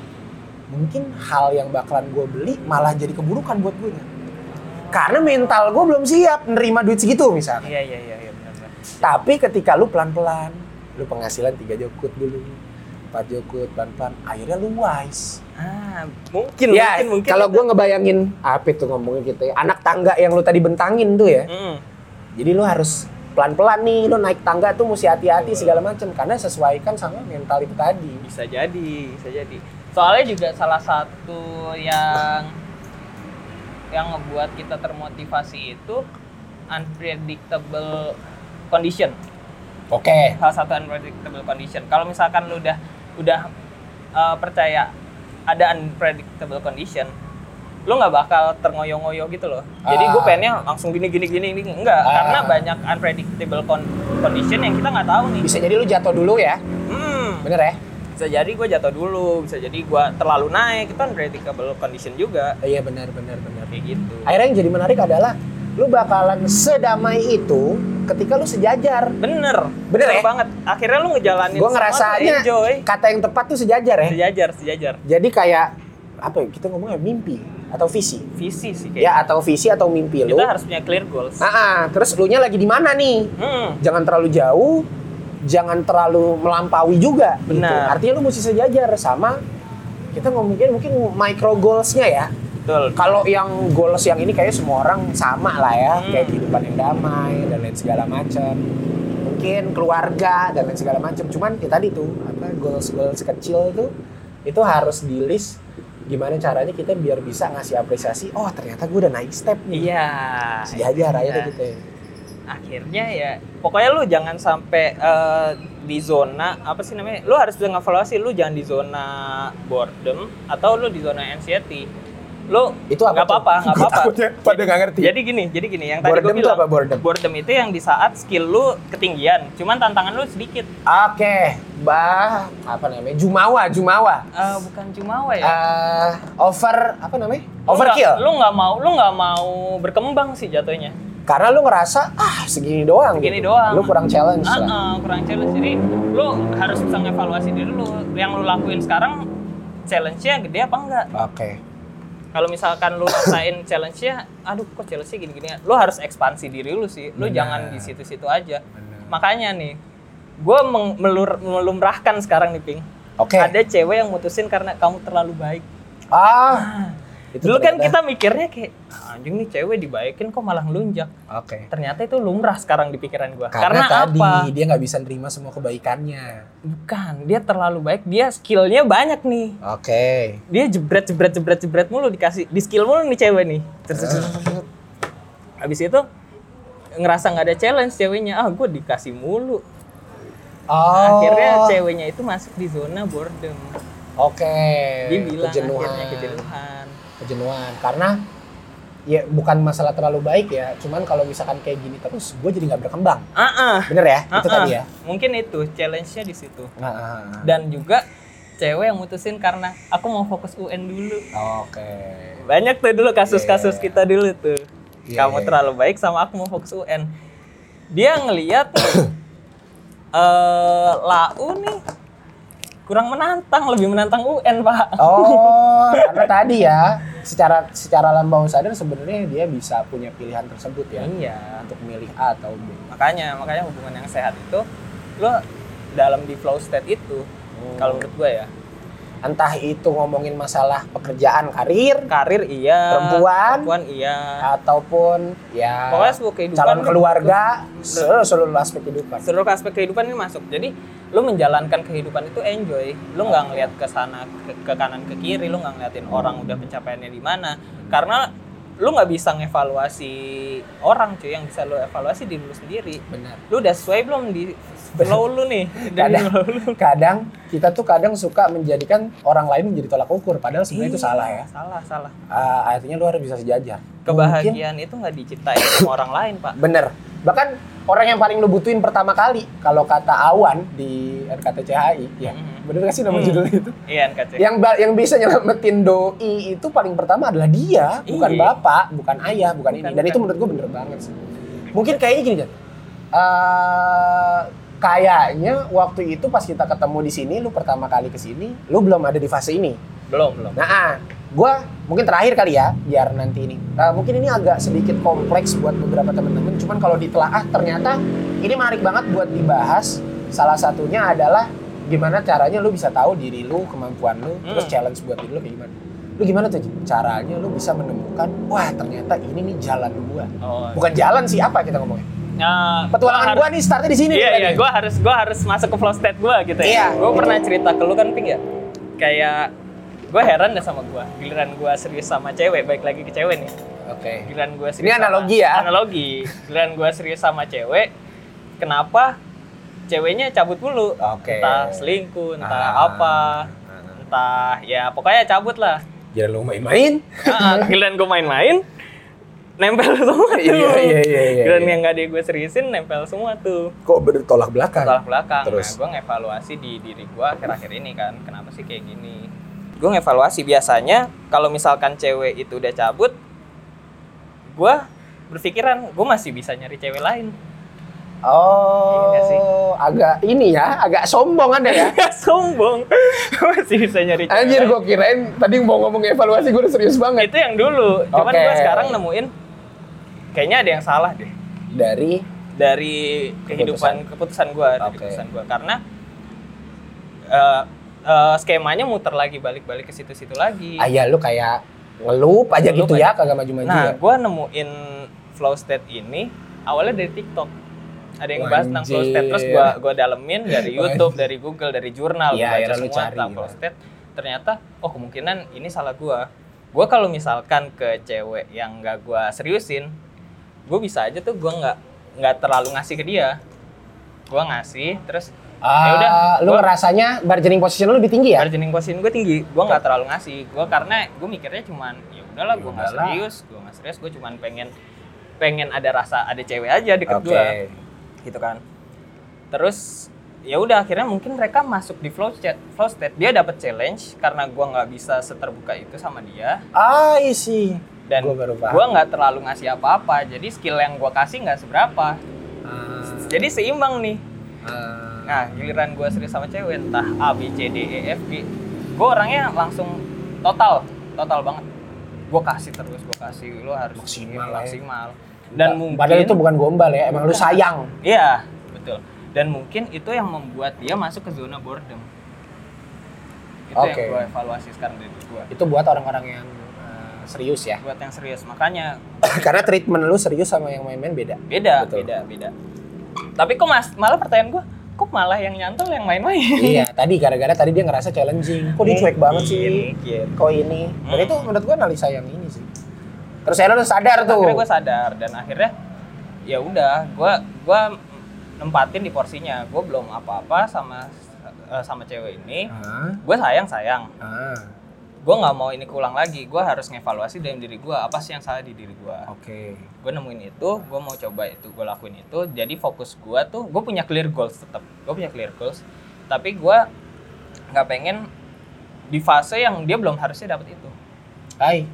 Mungkin hal yang bakalan gua beli malah jadi keburukan buat gue. Karena mental gua belum siap nerima duit segitu misalnya. Iya, iya, iya, iya, benar-benar. Tapi ketika lu pelan-pelan, lu penghasilan 3 jokut dulu, 4 jokut, pelan-pelan, akhirnya lu wise. Ah, mungkin, ya, mungkin, mungkin. kalau gue ngebayangin apa itu ngomongin kita ya, anak tangga yang lu tadi bentangin tuh ya. Mm. Jadi lu harus pelan-pelan nih, lu naik tangga tuh mesti hati-hati segala macam karena sesuaikan sama mental itu tadi. Bisa jadi, bisa jadi. Soalnya juga salah satu yang yang ngebuat kita termotivasi itu unpredictable condition. Oke. Salah satu unpredictable condition. Kalau misalkan lu udah udah uh, percaya ada unpredictable condition, lu nggak bakal terngoyo-ngoyo gitu loh. Jadi gue Ah. pengennya langsung gini gini gini gini enggak, Ah. karena banyak unpredictable con- condition yang kita nggak tahu nih. Bisa jadi lu jatuh dulu ya. Hmm. Bener ya? bisa jadi gue jatuh dulu bisa jadi gue terlalu naik itu unpredictable condition juga Iya benar benar benar. kayak gitu Akhirnya yang jadi menarik adalah lu bakalan sedamai itu ketika lu sejajar. bener Bener ya? banget akhirnya lu ngejalanin Gue ngerasanya enjoy kata yang tepat tuh sejajar ya. sejajar sejajar Jadi kayak apa ya? Kita ngomongnya mimpi atau visi. visi sih Ya kayak atau visi atau mimpi lu. kita harus punya clear goals Ah, ah, terus lu nya lagi di mana nih? hmm. Jangan terlalu jauh, jangan terlalu melampaui juga. gitu. Benar. Artinya lu mesti sejajar sama kita ngomongin mungkin micro goalsnya ya. betul Kalau yang goals yang ini kayak semua orang sama lah ya, Hmm. kayak kehidupan yang damai dan lain segala macam. Mungkin keluarga dan lain segala macam. Cuman ya tadi tuh apa goals goals kecil tuh itu harus di list gimana caranya kita biar bisa ngasih apresiasi. Oh ternyata gue udah naik step nih. iya Sejajar aja Iya. tuh gitu ya. akhirnya ya pokoknya lu jangan sampai eh, di zona apa sih namanya lu harus bisa ngevaluasi lu jangan di zona boredom atau lu di zona anxiety lu Itu apa nggak apa-apa nggak apa-apa pada nggak ngerti. Jadi gini, jadi gini yang tadi Boredom gue bilang. apa boredom? itu yang di saat skill lu ketinggian, cuman tantangan lu sedikit. Oke, bah apa namanya? Jumawa, Jumawa. Eh, bukan cuma ya. Eh, over apa namanya? Lu Overkill. nggak- Lu nggak mau, lu nggak mau berkembang sih jatuhnya. Karena lu ngerasa ah segini doang. Segini gitu. doang. Lu kurang challenge Ah, lah. ah, kurang challenge. Jadi lu harus bisa ngevaluasi diri lu. Yang lu lakuin sekarang challenge-nya gede apa enggak? Oke. Kalau misalkan lu rasain [laughs] challenge-nya, aduh kok challenge-nya gini-gini. Lu harus ekspansi diri lu sih. Lu Benar. jangan di situ-situ aja. Benar. Makanya nih, gue melumrahkan sekarang nih, Ping. Oke. Ada cewek yang mutusin karena kamu terlalu baik. Ah. Itu Dulu kan ternyata- kita mikirnya kayak "Ah, anjing nih cewek dibaikin kok malah ngelunjak. Oke. Ternyata itu lumrah sekarang di pikiran gua. Karena, Karena, tadi apa? dia nggak bisa nerima semua kebaikannya. Bukan, dia terlalu baik, dia skillnya banyak nih. Oke. Dia jebret jebret jebret jebret mulu dikasih di skill mulu nih cewek nih. Terus. Habis itu ngerasa nggak ada challenge ceweknya, ah gue dikasih mulu. Oh. Akhirnya ceweknya itu masuk di zona boredom. Oke. Dia bilang kejenuhan. akhirnya kejenuhan. Kejenuhan. Karena ya bukan masalah terlalu baik ya. Cuman kalau misalkan kayak gini terus, gue jadi nggak berkembang. Ah, ah. Bener ya? Ah, Itu ah. tadi ya. Mungkin itu challenge-nya di situ. Ah, ah. Dan juga cewek yang mutusin karena aku mau fokus UN dulu. Oke. Banyak tuh dulu kasus-kasus Iya. kita dulu tuh. Iya, Kamu iya. terlalu baik sama aku mau fokus UN. Dia ngeliat [coughs] eh lau nih kurang menantang, lebih menantang UN, Pak. Oh, [laughs] karena tadi ya, secara secara alam bawah sadar sebenarnya dia bisa punya pilihan tersebut ya Iya. untuk milih A atau B. Makanya, makanya hubungan yang sehat itu lo dalam di flow state itu Hmm. kalau menurut gue ya. Entah itu ngomongin masalah pekerjaan, karir, karir iya Perempuan? perempuan iya ataupun ya pokoknya seluruh kehidupan calon lu- keluarga, seluruh, seluruh aspek kehidupan. seluruh aspek kehidupan ini masuk jadi lu menjalankan kehidupan itu enjoy lu nggak ngeliat ke sana ke, ke kanan ke kiri lu nggak ngeliatin orang udah pencapaiannya di mana karena lu nggak bisa ngevaluasi orang cuy yang bisa lu evaluasi di lu sendiri Benar. lu udah sesuai belum di flow lu nih [laughs] Kadang, lu kadang kita tuh kadang suka menjadikan orang lain menjadi tolak ukur, padahal sebenarnya itu Iya, salah ya. salah salah Ah, artinya lu harus bisa sejajar. Mungkin kebahagiaan itu nggak diciptain sama orang lain pak Bener. Bahkan orang yang paling lu butuhin pertama kali, kalau kata Awan di RKTCHI, ya Mhm. bener gak sih nama Hmm. judulnya itu? iya NKC Yang yang bisa nyelamatin doi itu paling pertama adalah dia, bukan Iya. bapak, bukan ayah, bukan, ini. Bukan, Dan itu menurut gue bener banget sih. Mungkin kayaknya gini, Jan. Eh, kayaknya waktu itu pas kita ketemu di sini, lu pertama kali ke sini, lu belum ada di fase ini. belum belum Nah, gua mungkin terakhir kali ya, biar nanti ini. Nah, mungkin ini agak sedikit kompleks buat beberapa teman-teman. Cuman kalau ditelaah ternyata ini menarik banget buat dibahas. Salah satunya adalah gimana caranya lu bisa tahu diri lu, kemampuan lu, terus Hmm. challenge buat diri lu kayak gimana. Lu gimana tuh caranya lu bisa menemukan, wah ternyata ini nih jalan gua. oh Bukan jalan sih, apa kita ngomongnya? Nah, Petualangan gua gua nih startnya di sini nih. Iya iya, gue harus gua harus masuk ke flow state gue gitu ya. Iya. Gue pernah cerita ke lu kan ping ya. Kayak gue heran deh sama gue. Giliran gue serius sama cewek, baik lagi ke cewek nih. Oke. Giliran gue serius. Ini sama- analogi ya. Analogi. Giliran gue serius sama cewek, kenapa ceweknya cabut dulu? Oke. Entah selingkuh, entah Ah. apa, entah ya pokoknya cabut lah. Jangan lu main-main. Ah, giliran gue main-main, nempel [laughs] semua tuh. Iya, iya, iya, iya, Giliran iya. yang gak ada gue seriusin, nempel semua tuh. Kok bertolak belakang? Tolak belakang. Terus? Nah, gue ngevaluasi di diri gue akhir-akhir ini kan, kenapa sih kayak gini? Gue ngevaluasi biasanya kalau misalkan cewek itu udah cabut, gue berpikiran gue masih bisa nyari cewek lain. Oh, Iya sih. agak ini ya, agak sombong ada ya. [laughs] Sombong, masih bisa nyari cewek. Anjir, gue kirain tadi mau ngomong evaluasi gue udah serius banget. Itu yang dulu. Cuman Oke. gue sekarang nemuin kayaknya ada yang salah deh Dari dari kehidupan keputusan gue, dari Oke. keputusan gue karena eh, eh, skemanya muter lagi balik-balik ke situ-situ lagi. ayah lu kayak ngelup aja Ngelup gitu aja. ya, kagak maju-maju Nah, ya. gue nemuin flow state ini awalnya dari TikTok. Ada yang bahas tentang flow state, terus gue gua dalemin dari [laughs] YouTube, dari Google, dari jurnal, gua baca semua cari, tentang flow state. Ternyata, oh kemungkinan ini salah gue. Gue kalau misalkan ke cewek yang gak gue seriusin, gue bisa aja tuh gue nggak nggak terlalu ngasih ke dia. Gue ngasih, terus Ah, ya udah, lu gua- ngerasanya bargaining position lu lebih tinggi ya? bargaining position gue tinggi. Gue nggak terlalu ngasih. Gue karena gue mikirnya cuman ya udahlah gue nggak serius gue nggak serius gue cuman pengen pengen ada rasa ada cewek aja deket Oke. gue gitu kan. Terus ya udah akhirnya mungkin mereka masuk di flow chat flow state. Dia dapat challenge karena gue nggak bisa seterbuka itu sama dia. Ah, isi. dan gue nggak terlalu ngasih apa-apa. Jadi skill yang gue kasih nggak seberapa. Ah, jadi seimbang nih. Ah. Nah, giliran gue serius sama cewek, entah A, B, C, D, E, F, G, gue orangnya langsung total, total banget. Gue kasih terus, gue kasih, lo harus Maksimal ya. maksimal. Dan mungkin, Padahal itu bukan gombal ya, emang lu sayang. iya, betul. Dan mungkin itu yang membuat dia masuk ke zona boredom. Itu Oke. yang gue evaluasi sekarang dari gue. Itu buat orang-orang yang eh, serius ya. Buat yang serius, makanya [coughs] Karena treatment lu serius sama yang main-main beda. beda, Betul. beda, beda. Tapi kok mas, malah pertanyaan gue, malah yang nyantol yang main-main? iya, tadi gara-gara tadi dia ngerasa challenging. Kok dia cuek banget sih? Mungkin. Kok ini? Dan Hmm. itu menurut gua analisa yang ini sih. Terus saya lu sadar tuh. akhirnya gue sadar dan akhirnya ya udah gue gua nempatin di porsinya gue belum apa-apa sama eh, sama cewek ini gue sayang sayang gue nggak mau ini keulang lagi. Gue harus ngevaluasi dalam diri gue apa sih yang salah di diri gue oke. gue nemuin itu gue mau coba itu gue lakuin itu. Jadi fokus gue tuh gue punya clear goals tetap gue punya clear goals. Tapi gue nggak pengen di fase yang dia belum harusnya dapat itu. Hai.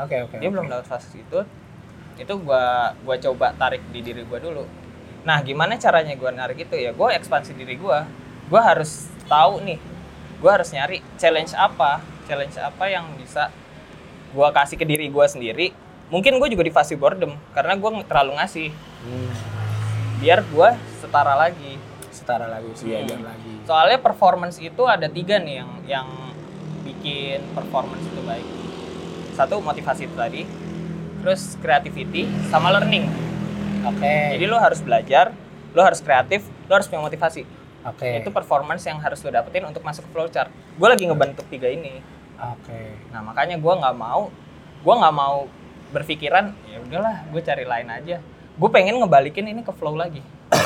Oke, oke. dia oke. belum dapat fase itu. Itu gua gua coba tarik di diri gua dulu. Nah gimana caranya gua narik itu? Ya gua ekspansi diri gua. Gua harus tahu nih. Gua harus nyari challenge apa challenge apa yang bisa gua kasih ke diri gua sendiri mungkin gue juga di fase boredom karena gua nge- terlalu ngasih Hmm. biar gua setara lagi setara lagi sejajar Hmm. lagi Soalnya performance itu ada tiga nih yang yang bikin performance itu baik. Satu motivasi itu tadi, terus creativity sama learning. oke Jadi lo harus belajar, lo harus kreatif, lo harus punya motivasi. oke Itu performance yang harus lo dapetin untuk masuk ke flowchart. Gue lagi ngebentuk tiga ini. Oke Nah makanya gue nggak mau, gue nggak mau berpikiran ya udahlah, gue cari lain aja. Gue pengen ngebalikin ini ke flow lagi. [coughs]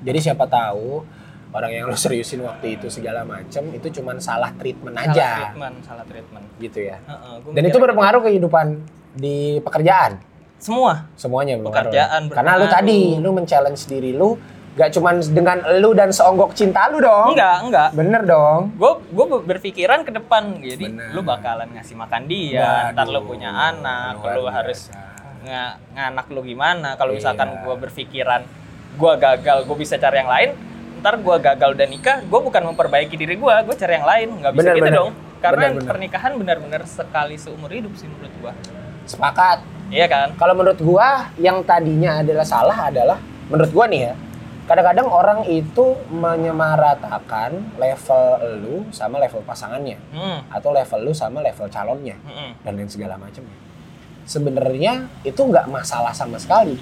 jadi siapa tahu orang yang lo seriusin waktu itu segala macem itu cuman salah treatment Salah aja treatment, salah treatment. gitu ya Heeh, gua dan itu berpengaruh kehidupan di pekerjaan semua. semuanya berpengaruh. Pekerjaan karena lu tadi lu men-challenge diri lu gak cuman dengan lu dan seonggok cinta lu dong Enggak, enggak. bener dong gue gue berpikiran ke depan jadi Benar. lu bakalan ngasih makan dia ntar lu Waduh, punya anak lu harus nga- nganak lu gimana kalau Iya. misalkan gue berpikiran gue gagal gue bisa cari yang lain ntar gue gagal dan nikah gue bukan memperbaiki diri gue gue cari yang lain nggak bisa Benar, gitu benar. dong karena Benar, benar. pernikahan benar-benar sekali seumur hidup sih menurut gue sepakat iya kan kalau menurut gua yang tadinya adalah salah adalah menurut gua nih ya kadang-kadang orang itu menyamaratakan level lu sama level pasangannya hmm. atau level lu sama level calonnya Mm-mm. dan lain segala macam. Sebenarnya itu nggak masalah sama sekali.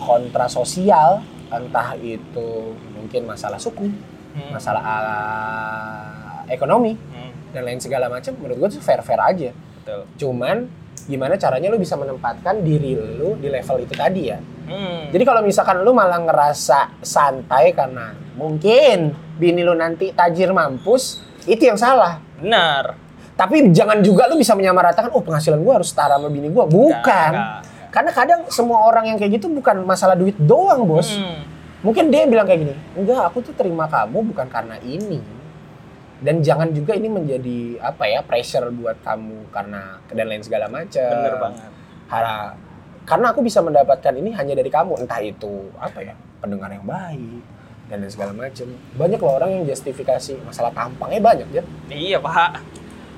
Kontra sosial, entah itu mungkin masalah suku, Hmm. masalah ah, ekonomi Hmm. dan lain segala macam, menurut gue tuh fair-fair aja. betul Cuman gimana caranya lu bisa menempatkan diri lu di level itu tadi ya. Hmm. Jadi kalau misalkan lu malah ngerasa santai karena mungkin bini lu nanti tajir mampus, itu yang salah. benar Tapi jangan juga lu bisa menyamaratakan, oh penghasilan gua harus setara sama bini gua. Bukan. Enggak, Karena kadang semua orang yang kayak gitu bukan masalah duit doang, bos. Hmm. Mungkin dia bilang kayak gini, enggak aku tuh terima kamu bukan karena ini. Dan jangan juga ini menjadi apa ya pressure buat kamu karena dan lain segala macam. bener banget Hara- karena aku bisa mendapatkan ini hanya dari kamu, entah itu apa ya pendengar yang baik dan lain segala macam. Banyak loh orang yang justifikasi masalah tampangnya banyak ya. iya pak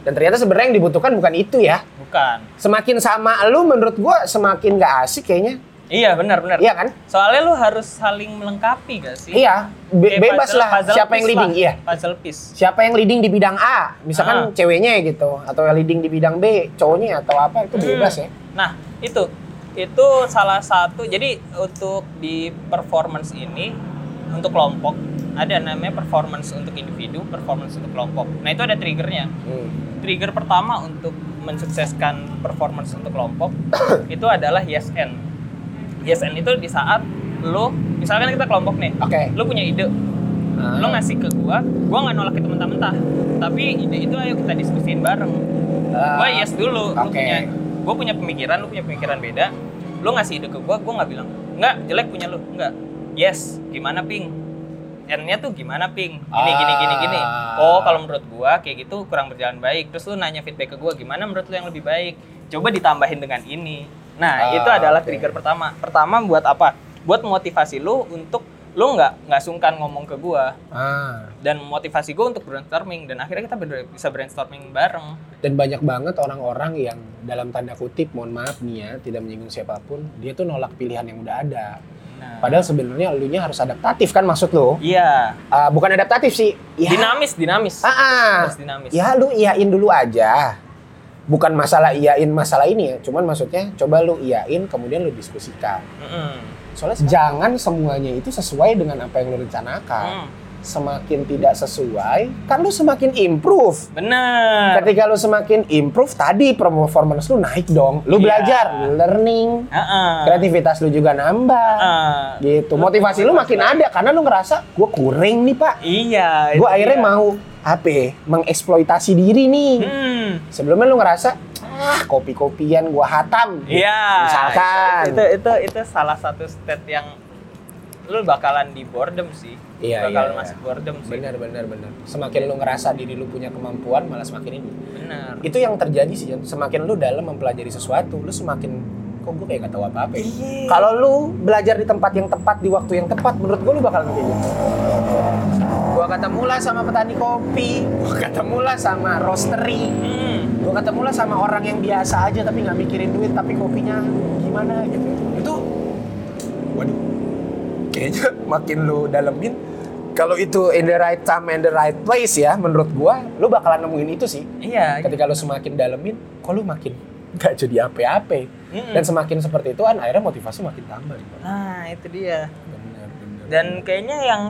Dan ternyata sebenarnya yang dibutuhkan bukan itu ya. bukan Semakin sama lu menurut gua semakin gak asik kayaknya. Iya benar benar Iya kan? Soalnya lu harus saling melengkapi gak sih? Iya, be- bebas puzzle- lah puzzle siapa yang leading, lah. iya. Puzzle piece. Siapa yang leading di bidang A, misalkan Ah. ceweknya gitu, atau yang leading di bidang B, cowoknya atau apa itu bebas Hmm. ya. Nah, itu itu salah satu. Jadi untuk di performance ini untuk kelompok ada namanya performance untuk individu, performance untuk kelompok. Nah, itu ada triggernya. Hmm. Trigger pertama untuk mensukseskan performance untuk kelompok [coughs] itu adalah yes and. Yes and itu di saat lu misalkan kita kelompok nih, Oke. lu punya ide, Ah. lo ngasih ke gua, gua nggak nolak itu mentah-mentah. Tapi ide itu ayo kita diskusiin bareng. Ah, Gua yes dulu, lu Oke. punya gua punya pemikiran, lu punya pemikiran beda. Lu ngasih ide ke gua, gua nggak bilang, "Enggak, jelek punya lu." Enggak. Yes, gimana ping? N-nya tuh gimana ping? Gini gini gini gini. Ah. Oh, kalau menurut gua kayak gitu kurang berjalan baik. Terus lu nanya feedback ke gua, gimana menurut lu yang lebih baik? Coba ditambahin dengan ini. Nah, Ah, itu adalah oke. trigger pertama. Pertama buat apa? Buat motivasi lu untuk lu nggak nggak sungkan ngomong ke gua Ah. dan motivasi gue untuk brainstorming dan akhirnya kita bener- bisa brainstorming bareng Dan banyak banget orang-orang yang dalam tanda kutip, mohon maaf nih ya, tidak menyinggung siapa pun, dia tuh nolak pilihan yang udah ada. nah, Padahal sebenarnya elunya harus adaptatif kan maksud lo? iya Ah, bukan adaptatif sih. Ya, dinamis dinamis Ah, ah. Harus dinamis Ya lu iyain dulu aja. Bukan masalah iyain masalah ini ya, cuman maksudnya coba lu iyain kemudian lu diskusikan. Mm-mm. Soalnya jangan semuanya itu sesuai dengan apa yang lu rencanakan. Mm. Semakin tidak sesuai, kan lu semakin improve. bener Ketika lu semakin improve, tadi performance lu naik dong. Lu Iya. belajar, learning, Heeh. kreativitas lu juga nambah. Heeh. Gitu. Motivasi lu makin ada karena lu ngerasa gue kurang nih, Pak. iya Gue akhirnya dia. mau apa? ya, Mengeksploitasi diri nih. Hmm. Sebelumnya lu ngerasa ah kopi-kopian gua hatam. iya Misalkan. itu itu itu salah satu state yang lu bakalan di boredom sih Iya, bakalan iya, masuk iya. boredom sih Benar benar benar. Semakin lu ngerasa diri lu punya kemampuan malah semakin ini. bener Itu yang terjadi sih. Semakin lu dalam mempelajari sesuatu, lu semakin kok gue kayak gak tahu apa-apa. ya. Iya. Kalau lu belajar di tempat yang tepat di waktu yang tepat, menurut gua lu bakalan kayak gitu. Gua ketemu lah sama petani kopi, gua ketemu lah sama roastery, Hmm. gua ketemu lah sama orang yang biasa aja tapi nggak mikirin duit tapi kopinya gimana gitu. Itu, waduh, kayaknya [laughs] makin lu dalemin kalau itu in the right time and the right place ya menurut gua lu bakalan nemuin itu sih iya ketika lu semakin dalemin kok lu makin nggak jadi apa-apa Mm-mm. dan semakin seperti itu kan akhirnya motivasi makin tambah gitu. nah itu dia. Bener, bener. dan kayaknya yang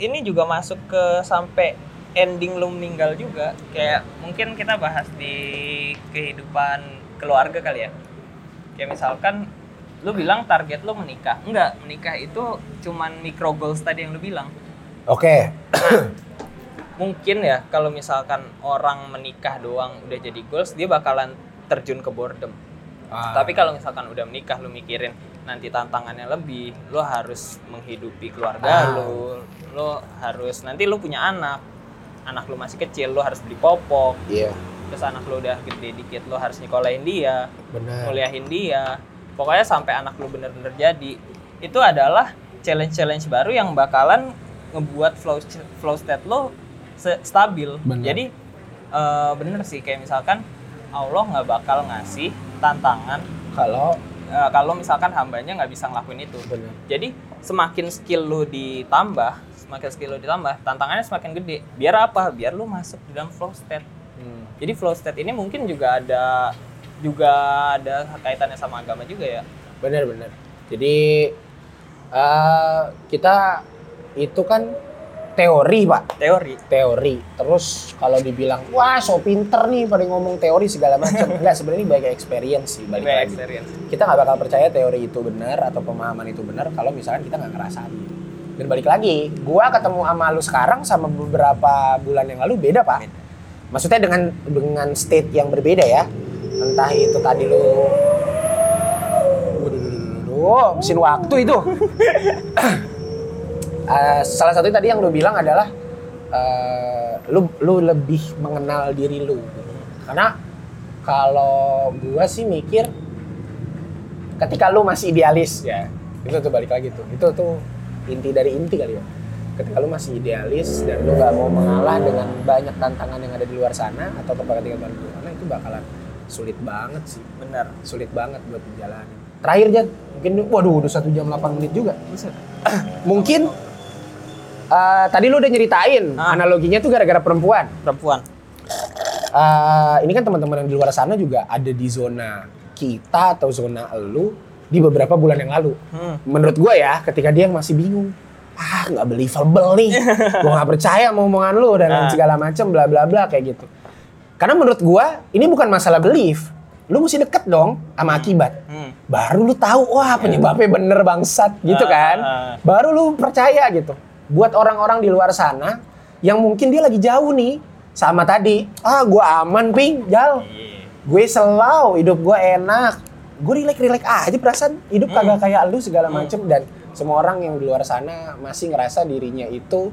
ini juga masuk ke sampai ending lu meninggal juga. Kayak mungkin kita bahas di kehidupan keluarga kali ya. Kayak misalkan lu bilang target lu menikah. Enggak menikah itu cuman micro goals tadi yang lu bilang. Oke. Mungkin ya kalau misalkan orang menikah doang udah jadi goals dia bakalan terjun ke boredom Ah, tapi kalau misalkan udah menikah lu mikirin nanti tantangannya lebih lu harus menghidupi keluarga Ah. lu lu harus nanti lu punya anak. Anak lu masih kecil lu harus beli popok. Iya. Terus anak lu udah gede dikit lu harus nyekolahin dia benar. kuliahin dia. Pokoknya sampai anak lu bener-bener jadi itu adalah challenge-challenge baru yang bakalan ngebuat flow flow state lo stabil. Bener. jadi eh, bener sih kayak misalkan Allah nggak bakal ngasih tantangan kalau? Eh, kalau misalkan hambanya nggak bisa ngelakuin itu. Benar jadi semakin skill lu ditambah semakin skill lu ditambah tantangannya semakin gede. Biar apa? Biar lu masuk di dalam flow state. Hmm. jadi flow state ini mungkin juga ada juga ada kaitannya sama agama juga ya. benar benar jadi eh, kita itu kan teori pak Teori. teori terus kalau dibilang wah so pinter nih pada ngomong teori segala macam enggak sebenarnya ini banyak experience sih balik lagi experience. kita nggak bakal percaya teori itu benar atau pemahaman itu benar kalau misalkan kita nggak ngerasain dan balik lagi gua ketemu sama lu sekarang sama beberapa bulan yang lalu beda pak maksudnya dengan dengan state yang berbeda ya entah itu tadi lu Waduh, mesin waktu itu Eh, salah satu tadi yang lu bilang adalah eh, lu lu lebih mengenal diri lu. Karena kalau gua sih mikir ketika lu masih idealis ya itu tuh balik lagi tuh. Itu tuh inti dari inti kali ya. Ketika lu masih idealis dan lu gak mau mengalah dengan banyak tantangan yang ada di luar sana atau tempat tinggal di luar sana itu bakalan sulit banget sih. Bener. sulit banget buat dijalanin. Terakhir Jan mungkin waduh udah satu jam 8 menit juga. Mungkin eh, tadi lu udah nyeritain Ah. analoginya tuh gara-gara perempuan Perempuan. Eh, ini kan teman-teman yang di luar sana juga ada di zona kita atau zona elu di beberapa bulan yang lalu. Hmm. Menurut gue ya, ketika dia masih bingung, ah nggak believable nih, gue nggak percaya sama omongan lu dan Nah. segala macem bla bla bla kayak gitu. Karena menurut gue ini bukan masalah belief, lu mesti deket dong sama akibat. Hmm. Baru lu tahu, wah penyebabnya bener bangsat gitu Ah, kan. ah. Baru lu percaya gitu. Buat orang-orang di luar sana yang mungkin dia lagi jauh nih sama tadi, ah gua aman ping, jal. Gue selau, hidup gue enak. Gue rilek-rilek aja perasaan hidup Hmm. kagak kayak lu segala macem dan semua orang yang di luar sana masih ngerasa dirinya itu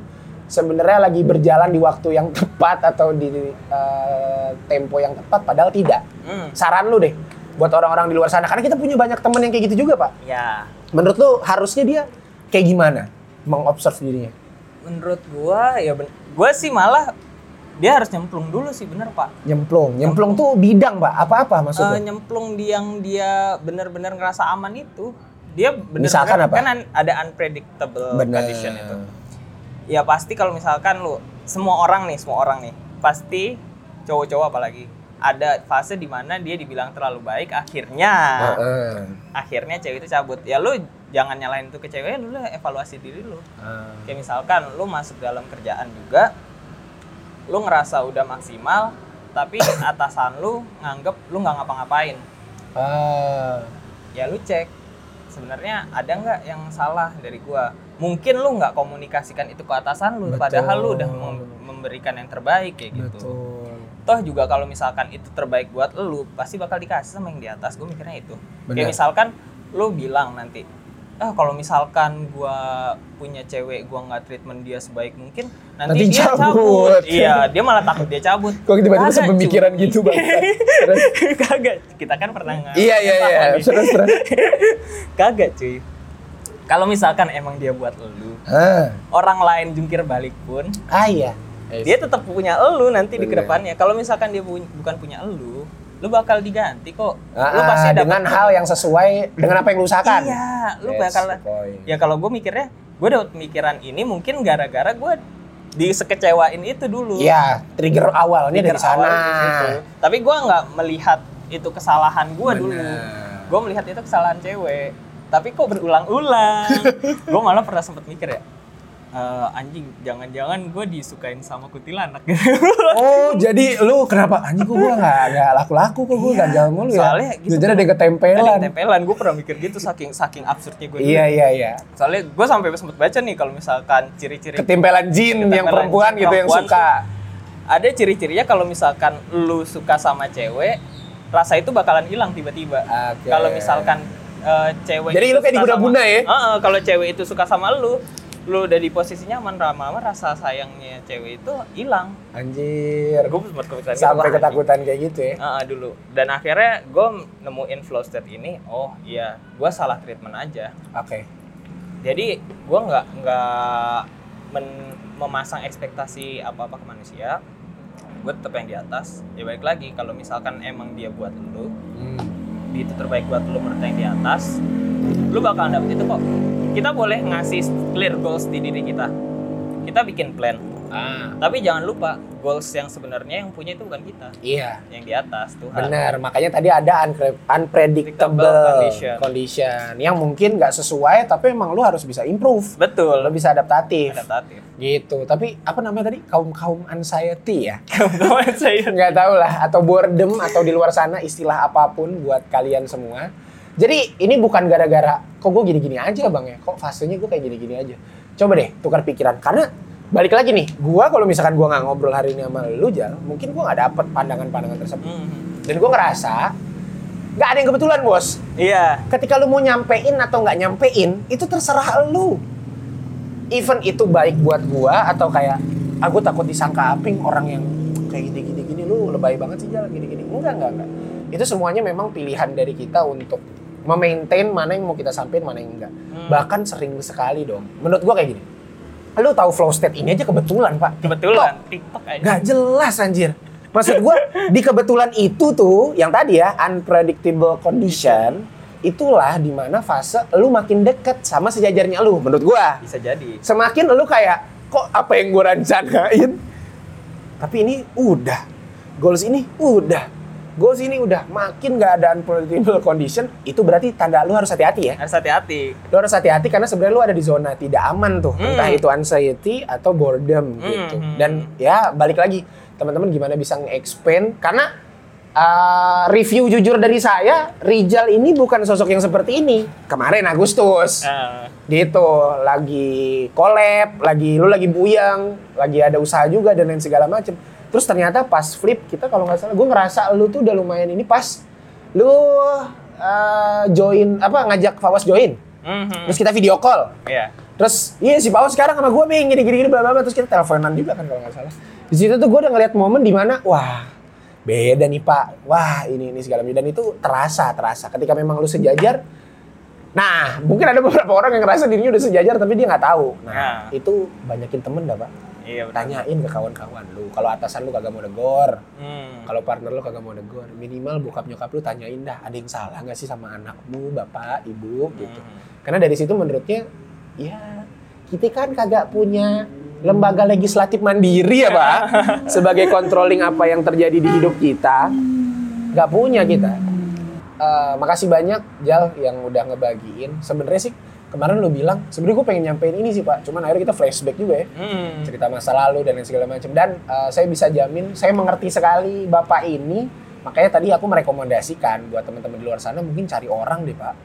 sebenarnya lagi berjalan di waktu yang tepat atau di eh, tempo yang tepat padahal tidak. Hmm. Saran lu deh buat orang-orang di luar sana karena kita punya banyak temen yang kayak gitu juga, Pak. Ya. Menurut lu harusnya dia kayak gimana mengobserv dirinya? Menurut gua ya ben- gua sih malah dia harus nyemplung dulu sih bener pak. Nyemplung. Nyemplung tuh bidang, Pak. Apa-apa maksudnya? nyemplung di yang dia bener-bener ngerasa aman itu. Dia bener Misalkan apa? kan an- ada unpredictable Bener. condition itu. Ya pasti kalau misalkan lu semua orang nih, semua orang nih pasti cowok-cowok apalagi ada fase di mana dia dibilang terlalu baik akhirnya Heeh. akhirnya cewek itu cabut. Ya lu jangan nyalahin itu ke ceweknya, lu lah evaluasi diri lu. Ah. Kayak misalkan lu masuk dalam kerjaan juga, lu ngerasa udah maksimal, tapi atasan lu nganggep lu nggak ngapa-ngapain. Ah. Ya lu cek, sebenarnya ada nggak yang salah dari gua? Mungkin lu nggak komunikasikan itu ke atasan lu, Betul. padahal lu udah mem- memberikan yang terbaik kayak gitu. Betul. Toh juga kalau misalkan itu terbaik buat lu, pasti bakal dikasih sama yang di atas. Gue mikirnya itu. Benar. Kayak misalkan lu bilang nanti, ah kalau misalkan gua punya cewek, gua nggak treatment dia sebaik mungkin, nanti, Nanti dia cabut. cabut. [laughs] Iya, dia malah takut dia cabut. Kok tiba-tiba sepemikiran cuy. gitu, Bang? [laughs] Terus? Kagak, kita kan pernah nggak? Iya, iya, iya. Terus, terus. [laughs] Kagak cuy. Kalau misalkan emang dia buat lu, Ah. orang lain jungkir balik pun, Ah, iya. dia tetap punya elu nanti di Bener. ke depannya. Kalau misalkan dia pu- bukan punya elu, lu bakal diganti kok. lu Ah, pasti dapat dengan hal yang sesuai dengan apa yang lu usahakan. Iya, lu Yes, bakal ya kalau gue mikirnya gue dapet pemikiran ini mungkin gara-gara gue disekecewain itu dulu. Iya, trigger awalnya dari Trigger awal sana. di situ. Tapi gue nggak melihat itu kesalahan gue dulu. Gue melihat itu kesalahan cewek. Tapi kok berulang-ulang. [laughs] gue malah pernah sempet mikir ya, "Eh, anjing, jangan-jangan gue disukain sama kuntilanak gitu. Oh, jadi lu kenapa anjing kok gua enggak enggak laku-laku kok gua Iya, ganjal mulu ya. soalnya gitu Jadi ada Ada ketempelan. yang tempelan, gue pernah mikir gitu saking saking absurdnya gue. Iya, iya, iya. Soalnya gue sampai sempet baca nih kalau misalkan ciri-ciri Ketempelan jin yang Ketempelan perempuan jin gitu yang suka. ada ciri-cirinya kalau misalkan lu suka sama cewek, rasa itu bakalan hilang tiba-tiba. Oke. Kalau misalkan eh, cewek Jadi lu kayak diguna-guna ya? Heeh, kalau cewek itu suka sama lu, lu udah di posisi nyaman lama-lama rasa sayangnya cewek itu hilang. Anjir. Gue sempat kepikiran gitu, Sampai wah, ketakutan kayak gitu ya. Heeh, dulu. Dan akhirnya gue nemuin flow state ini, oh iya, gue salah treatment aja. Oke. Jadi gue nggak nggak men- memasang ekspektasi apa apa ke manusia. Gue tetap yang di atas. Ya balik lagi kalau misalkan emang dia buat lu, Hmm. itu terbaik buat lu menurut yang di atas, lu bakal dapet itu kok. Kita boleh ngasih clear goals di diri kita. Kita bikin plan. Ah, Tapi jangan lupa goals yang sebenarnya yang punya itu bukan kita, iya. yang di atas Tuhan. Benar, makanya tadi ada unpredictable Condition. condition. yang mungkin nggak sesuai tapi emang lu harus bisa improve, Betul. lu bisa adaptatif. adaptatif. Gitu. Tapi apa namanya tadi? Kaum-kaum anxiety ya? [laughs] Kawan saya. nggak tahu lah atau boredom atau di luar sana istilah apa pun buat kalian semua. Jadi ini bukan gara-gara kok gue gini-gini aja bang ya, kok fasenya gue kayak gini-gini aja. Coba deh tukar pikiran karena balik lagi nih, gue kalau misalkan gue nggak ngobrol hari ini sama lu Jal, mungkin gue nggak dapet pandangan-pandangan tersebut. Hmm. Dan gue ngerasa nggak ada yang kebetulan bos. Iya. Ketika lu mau nyampein atau nggak nyampein itu terserah lu. Even itu baik buat gua atau kayak aku takut disangka aping orang yang kayak gini gini lu lebay banget sih jalan gini gini enggak enggak enggak itu semuanya memang pilihan dari kita untuk memaintain mana yang mau kita sampein mana yang enggak Hmm. bahkan sering sekali dong menurut gua kayak gini lu tahu flow state ini aja kebetulan pak Kebetulan TikTok aja. Nggak jelas anjir. Maksud gue [laughs] di kebetulan itu tuh yang tadi ya unpredictable condition itulah di mana fase lu makin deket sama sejajarnya lu menurut gua. Bisa jadi. Semakin lu kayak kok apa yang gue rencanain tapi ini udah goals ini udah goals ini udah makin nggak ada unpredictable condition itu berarti tanda lu harus hati-hati ya? Harus hati-hati. lu harus hati-hati karena sebenarnya lu ada di zona tidak aman tuh Hmm. entah itu anxiety atau boredom Hmm, gitu. hmm. dan ya balik lagi teman-teman gimana bisa nge-expand karena uh, review jujur dari saya Rijal ini bukan sosok yang seperti ini. Kemarin Agustus. Eh, gitu lagi collab lagi lu lagi buyang lagi ada usaha juga dan lain segala macem terus ternyata pas flip kita kalau nggak salah gue ngerasa lu tuh udah lumayan ini pas. Lu uh, join apa ngajak Fawas join. Mhm. terus kita video call. Iya. terus iya si Fawas sekarang sama gue nih gini gini gini bla bla. Terus kita teleponan juga kan kalau nggak salah. Di situ tuh gue udah ngeliat momen di mana wah beda nih pak. Wah ini ini segala macam. Dan itu terasa terasa. Ketika memang lu sejajar nah mungkin ada beberapa orang yang ngerasa dirinya udah sejajar tapi dia nggak tahu. Nah Nah. itu banyakin temen dah pak Iya tanyain ke kawan-kawan lu kalau atasan lu kagak mau negor Hmm. kalau partner lu kagak mau negor minimal bokap nyokap lu tanyain dah ada yang salah nggak sih sama anakmu bapak ibu gitu. Mhm. karena dari situ menurutnya ya kita kan kagak punya lembaga legislatif mandiri ya pak. [laughs] Sebagai controlling apa yang terjadi di hidup kita nggak punya kita. Eh, makasih banyak Jal yang udah ngebagiin. Sebenarnya sih kemarin lu bilang sebenarnya gue pengen nyampein ini sih pak. Cuman akhirnya kita flashback juga ya. Hmm. cerita masa lalu dan lain segala macam. Dan eh, saya bisa jamin saya mengerti sekali bapak ini. Makanya tadi aku merekomendasikan buat teman-teman di luar sana mungkin cari orang deh pak.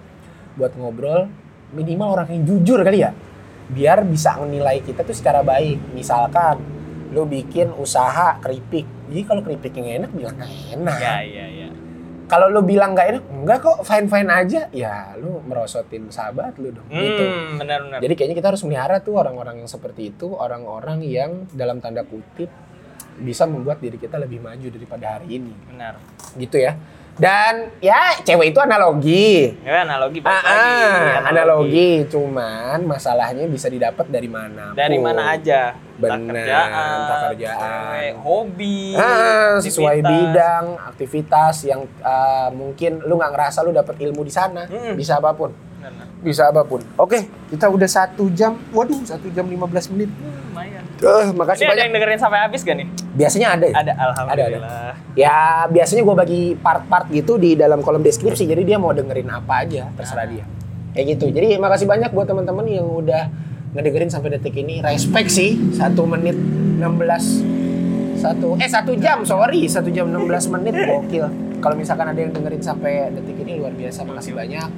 Buat ngobrol minimal orang yang jujur kali ya. Biar bisa menilai kita tuh secara baik. Misalkan lu bikin usaha keripik. Jadi kalau keripik yang enak bilang enak. Iya iya iya. Kalau lu bilang nggak enak enggak kok fine fine aja ya lu merosotin sahabat lu dong gitu Hmm, benar-benar. jadi kayaknya kita harus melihara tuh orang-orang yang seperti itu, orang-orang yang dalam tanda kutip bisa membuat diri kita lebih maju daripada hari ini. Benar. Gitu ya. Dan ya cewek itu analogi. Ya analogi Ah, balik lagi. ah, analogi. Cuman masalahnya bisa didapat dari mana? Dari mana aja? Entah Bener, kerjaan, entah kerjaan. cewek, hobi, Ah, sesuai aktivitas. bidang, aktivitas yang ah, mungkin lu nggak ngerasa lu dapet ilmu di sana. Mm. Bisa apa pun. Bener. Bisa apa pun. Oke, kita udah satu jam. Waduh, satu jam 15 menit. Lumayan. Eh, makasih Ini ada banyak. yang dengerin sampai habis gak nih? Biasanya ada ya? Ada, alhamdulillah. Ya biasanya gue bagi part-part gitu di dalam kolom deskripsi. Jadi dia mau dengerin apa aja, terserah dia. Kayak gitu. Jadi makasih banyak buat teman-teman yang udah ngedengerin sampai detik ini. Respect sih, satu menit 16 satu eh satu jam sorry satu jam 16 menit gokil kalau misalkan ada yang dengerin sampai detik ini luar biasa makasih banyak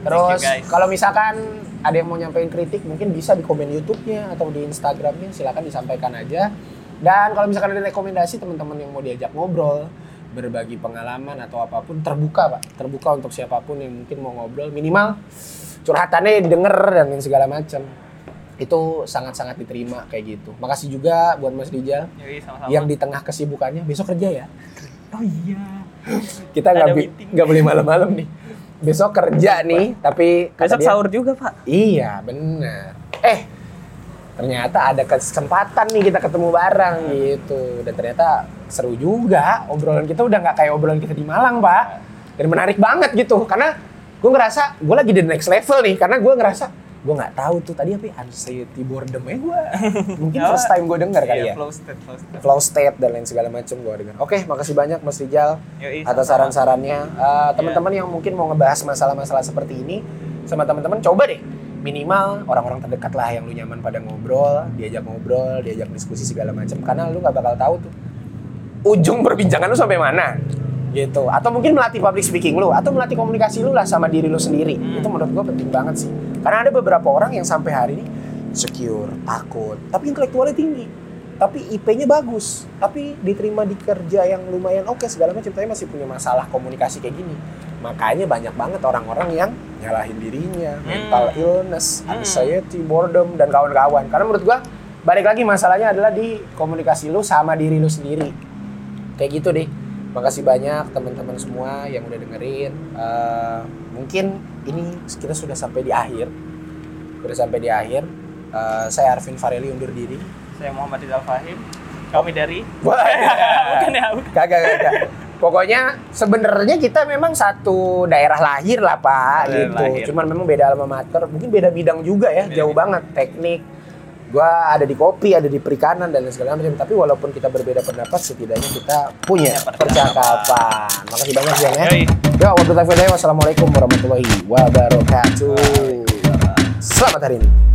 terus kalau misalkan ada yang mau nyampein kritik mungkin bisa di komen YouTube-nya atau di Instagramnya. Silakan disampaikan aja. Dan kalau misalkan ada rekomendasi teman-teman yang mau diajak ngobrol berbagi pengalaman atau apa pun terbuka pak. Terbuka untuk siapa pun yang mungkin mau ngobrol. Minimal curhatannya didengar dan lain segala macam itu sangat-sangat diterima kayak gitu. Makasih juga buat Mas Rijal yang di tengah kesibukannya. Besok kerja ya? Oh iya. kita nggak nggak boleh malam-malam nih besok kerja nih tapi Besok dia- sahur juga, Pak. iya benar eh ternyata ada kesempatan nih kita ketemu bareng gitu. Dan ternyata seru juga. Obrolan kita udah nggak kayak obrolan kita di Malang pak. Dan menarik banget gitu karena gue ngerasa gue lagi di next level nih karena gue ngerasa gue nggak tahu tuh tadi apa ya, anxiety boredom ya gue [laughs] mungkin first time gue denger kali Iya, ya. flow state, flow state. flow state dan lain segala macam gue denger. Oke, makasih banyak Mas Rijal Yoi, atas saran-sarannya. Eh, teman-teman yang mungkin mau ngebahas masalah-masalah seperti ini sama teman-teman coba deh. Minimal orang-orang terdekat lah yang lu nyaman pada ngobrol, diajak ngobrol, diajak diskusi segala macam karena lu nggak bakal tahu tuh ujung perbincangan lu sampai mana gitu. Atau mungkin melatih public speaking lu atau melatih komunikasi lu lah sama diri lu sendiri. Hmm. itu menurut gua penting banget sih karena ada beberapa orang yang sampai hari ini secure takut. Tapi intelektualnya tinggi. Tapi IP-nya bagus. Tapi diterima di kerja yang lumayan oke segala macam. Tapi masih punya masalah komunikasi kayak gini. Makanya banyak banget orang-orang yang nyalahin dirinya. Hmm. mental illness Hmm. anxiety boredom dan kawan-kawan. Karena menurut gua balik lagi masalahnya adalah di komunikasi lu sama diri lu sendiri. Kayak gitu deh makasih banyak teman-teman semua yang udah dengerin. Eh, mungkin ini kita sudah sampai di akhir sudah sampai di akhir Eh, saya Arvin Fareli undur diri Saya Muhammad Rizal Fahim. Kami dari [laughs] Wah, bukan ya, bukan. kagak kagak pokoknya sebenarnya kita memang satu daerah lahir lah pak Daerah gitu lahir. cuman memang beda alma mater mungkin beda bidang juga ya Beda jauh bidang. banget teknik gua ada di kopi ada di perikanan dan segala macam tapi walaupun kita berbeda pendapat setidaknya kita punya percakapan. makasih banyak Zian ya. Ya, wabillahi wassalamualaikum warahmatullahi wabarakatuh. Selamat hari ini.